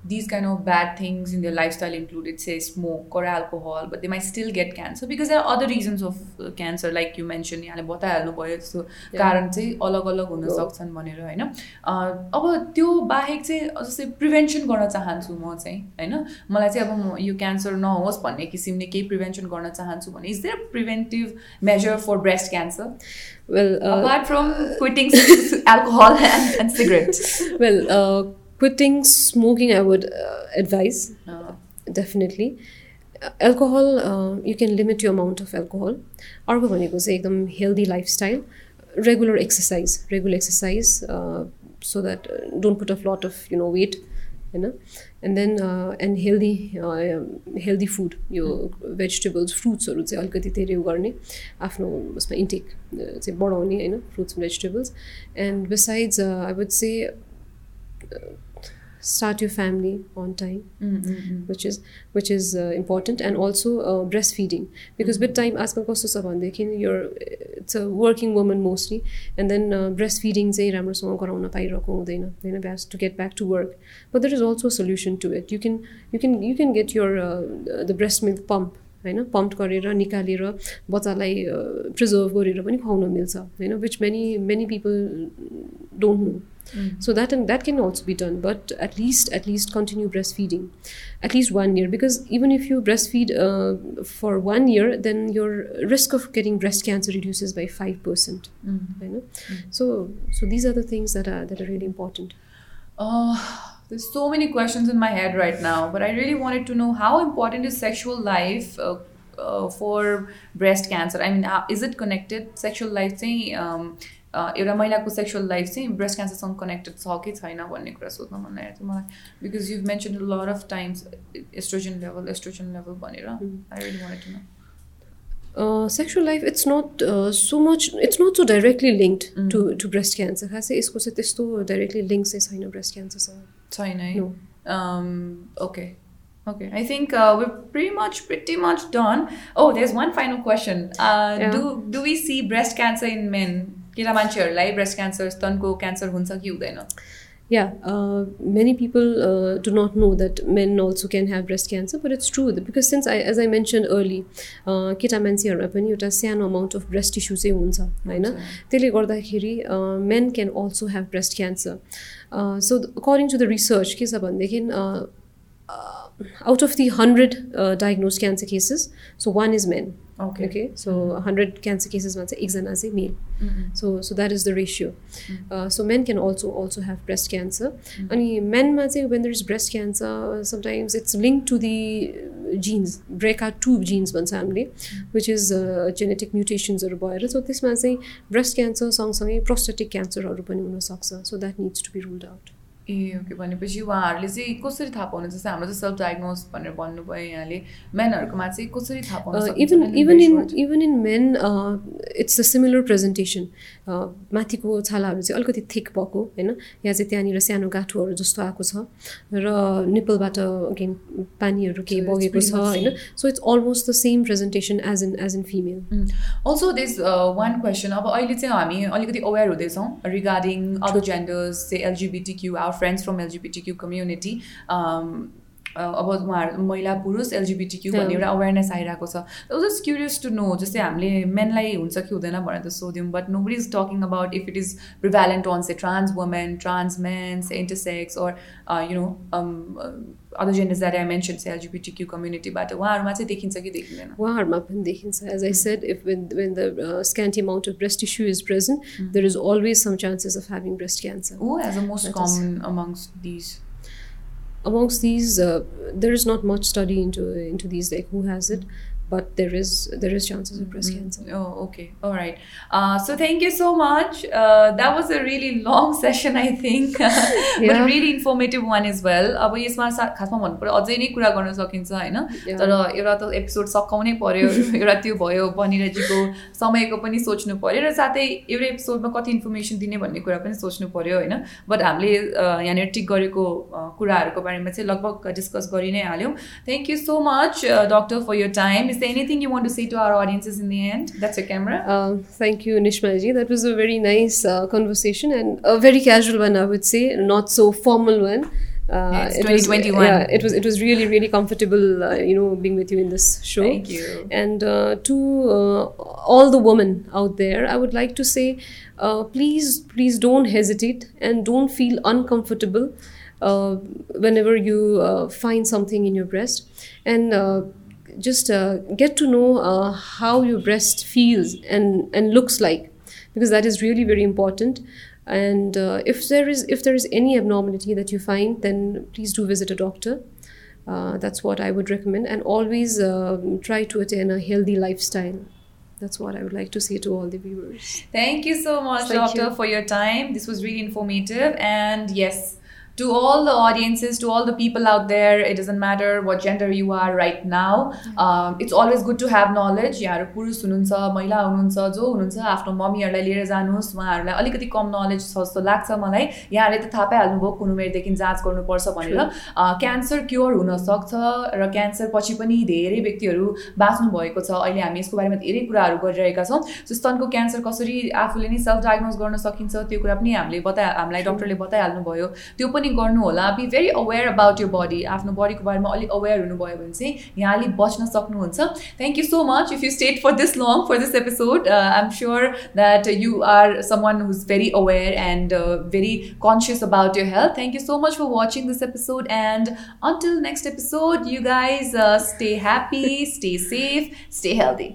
these kind of bad things in their lifestyle included say smoke or alcohol but they might still get cancer because there are other reasons of uh, cancer like you mentioned यहाँले बताइहाल्नु भयो त्यस्तो कारण चाहिँ अलग अलग हुन सक्छन् भनेर होइन अब त्यो बाहेक चाहिँ जस्तै प्रिभेन्सन गर्न चाहन्छु म चाहिँ होइन मलाई चाहिँ अब म यो क्यान्सर नहोस् भन्ने किसिमले केही प्रिभेन्सन गर्न चाहन्छु भने is there preventive measure for breast cancer well uh, apart from quitting alcohol and, and cigarettes well uh, quitting smoking i would uh, advise. Uh, definitely. Alcohol uh, you can limit your amount of alcohol. अर्को भनेको चाहिँ एकदम healthy lifestyle regular exercise regular exercise so that don't put off lot of you know weight होइन and then and healthy healthy food यो vegetables फ्रुट्सहरू चाहिँ अलिकति धेरै उ गर्ने आफ्नो उसमा इन्टेक चाहिँ बढाउने होइन fruits vegetables and besides I would say start your family on time mm-hmm. which is which is uh, important and also uh, breastfeeding because with time आजकल कस्तो छ भनेदेखि you're it's a working woman mostly and then uh, breastfeeding चाहिँ राम्रोसँग गराउन पाइरहेको हुँदैन होइन has to get back to work but there is also a solution to it you can you can you can get your uh, the breast milk pump होइन pump गरेर निकालेर बच्चालाई प्रिजर्भ गरेर पनि खुवाउन मिल्छ होइन which many many people don't know Mm. So that and that can also be done, but at least at least continue breastfeeding, at least one year. Because even if you breastfeed uh, for one year, then your risk of getting breast cancer reduces by five percent. Mm. You know? mm. So so these are the things that are that are really important. Uh, there's so many questions in my head right now, but I really wanted to know how important is sexual life. Uh, uh, for breast cancer, I mean, uh, is it connected? Sexual life, say, um, एउटा महिलाको sexual life चाहिँ breast क्यान्सरसँग connected छ कि छैन भन्ने कुरा सोध्न मन लागेको थियो। मलाई because you mention lot of times oestrogen level oestrogen level भनेर। I really wanted to know sexual life it's not so much it's not so directly linked to to breast cancer खासै यसको चाहिँ त्यस्तो डाइरेक्टली लिङ्क चाहिँ छैन breast क्यान्सरसँग छैन है? Okay Okay, I think uh, we're pretty much pretty much done. Oh, there's one final question. Uh, yeah. Do do we see breast cancer in men? केटा मान्छेहरूलाई ब्रेस्ट क्यान्सर स्तनको क्यान्सर हुन्छ कि हुँदैन Yeah, uh, many people uh, do not know that men also can have breast cancer, but it's true because since I, as I mentioned early, केटा मान्छेहरूमा पनि एउटा सानो अमाउन्ट अफ ब्रेस्ट टिस्यु चाहिँ हुन्छ होइन त्यसले गर्दाखेरि men can also have breast cancer so according to the research के छ भनेदेखि out of the 100 uh, diagnosed cancer cases, so one is men. Okay. Okay. So mm-hmm. 100 cancer cases, one is male. Mm-hmm. So so that is the ratio. Mm-hmm. Uh, so men can also also have breast cancer. Mm-hmm. And men, when there is breast cancer, sometimes it's linked to the genes, BRCA2 genes one family, mm-hmm. which is uh, genetic mutations or भएर So this चाहिँ breast cancer सँगसँगै prostatic cancer So that needs to be ruled out. ए okay भनेपछि उहाँहरूले चाहिँ कसरी थाहा पाउनु जस्तै हाम्रो चाहिँ सेल्फ डायग्नोज भनेर भन्नुभयो यहाँले मेनहरूकोमा चाहिँ कसरी थाहा पाउनु even even in even in men it's a similar presentation माथिको छालाहरू चाहिँ अलिकति थिक भएको होइन? यहाँ चाहिँ त्यहाँनिर सानो गाँठोहरू जस्तो आएको छ। र निप्पलबाट अगेन पानीहरू केही बगेको छ होइन? So it's almost the same presentation as in as in female also this one question अब अहिले चाहिँ हामी अलिकति अवेर हुँदैछौँ रिगार्डिङ अदर जेन्डर्स चाहिँ LGBT Q our friends from LGBT community अब उहाँहरू महिला पुरुष एलजिबिटी भन्ने एउटा अवेरनेस आइरहेको छ। जस्ट क्युरियस टु नो जस्तै हामीले मेनलाई हुन्छ कि हुँदैन भनेर त सोध्यौँ but no is talking about if it is prevalent on say trans women trans mens intersex or you know other genders that I mention LGBT कम्युनिटीबाट उहाँहरूमा चाहिँ देखिन्छ कि देखिँदैन। उहाँहरूमा पनि देखिन्छ। As I said if when when the scanty amount of breast tissue is present there is always some chances of having breast cancer oh as a most common amongst these amongst these. Uh, there is not much study into into these like who has it. But there is there is chances of breast cancer. Oh, okay, all right. Uh, so thank you so much. Uh, that was a really long session, I think, but a really informative one as well. अब यसमा खासमा भन्नु पऱ्यो अझै नै कुरा गर्न सकिन्छ होइन? तर एउटा त एपिसोड सकाउनै पऱ्यो एउटा त्यो भयो बनिरजीको समयको पनि सोच्नु पऱ्यो र साथै एउटा एपिसोडमा कति इन्फर्मेसन दिने भन्ने कुरा पनि सोच्नु पऱ्यो होइन? बट हामीले यहाँनिर टिक गरेको कुराहरूको बारेमा चाहिँ लगभग डिस्कस गरि नै हाल्यौँ. Thank you so much doctor for your time is there anything you want to say to our audiences in the end? That's your camera. Uh, thank you, Nishmaji. That was a very nice uh, conversation and a very casual one, I would say, not so formal one. Uh, it 2021. Was, yeah, it was it was really really comfortable, uh, you know, being with you in this show. Thank you. And uh, to uh, all the women out there, I would like to say, uh, please please don't hesitate and don't feel uncomfortable uh, whenever you find something in your breast, and just uh, get to know uh, how your breast feels and, and looks like because that is really very important and uh, if there is if there is any abnormality that you find then please do visit a doctor uh, that's what i would recommend and always um, try to attain a healthy lifestyle that's what I would like to say to all the viewers. Thank you so much, Thank Doctor, you. for your time. This was really informative. And yes, to all the audiences, to all the people out there, it doesn't matter what gender you are right now. Um, it's always good to have knowledge. यहाँहरू पुरुष हुनुहुन्छ महिला हुनुहुन्छ जो हुनुहुन्छ आफ्नो मम्मीहरूलाई लिएर जानुहोस् उहाँहरूलाई अलिकति कम नलेज छ जस्तो लाग्छ मलाई यहाँहरूले त थाहा पाइहाल्नुभयो कुन उमेरदेखि जाँच गर्नुपर्छ भनेर क्यान्सर क्योर हुनसक्छ र क्यान्सर पछि पनि धेरै व्यक्तिहरू बाँच्नु भएको छ अहिले हामी यसको बारेमा धेरै कुराहरू गरिरहेका छौँ सो स्तनको क्यान्सर कसरी आफूले नै सेल्फ डायग्नोज गर्न सकिन्छ त्यो कुरा पनि हामीले बताए हामीलाई डक्टरले बताइहाल्नु भयो त्यो पनि पनि गर्नु होला. Be very aware about your body आफ्नो बडीको बारेमा अलिक अवेर हुनुभयो भने चाहिँ यहाँ अलिक बच्न सक्नुहुन्छ. Thank you so much if you stayed for this long for this episode I am sure that you are someone who's very aware and very conscious about your health thank you so much for watching this episode and until next episode you guys stay happy stay safe stay healthy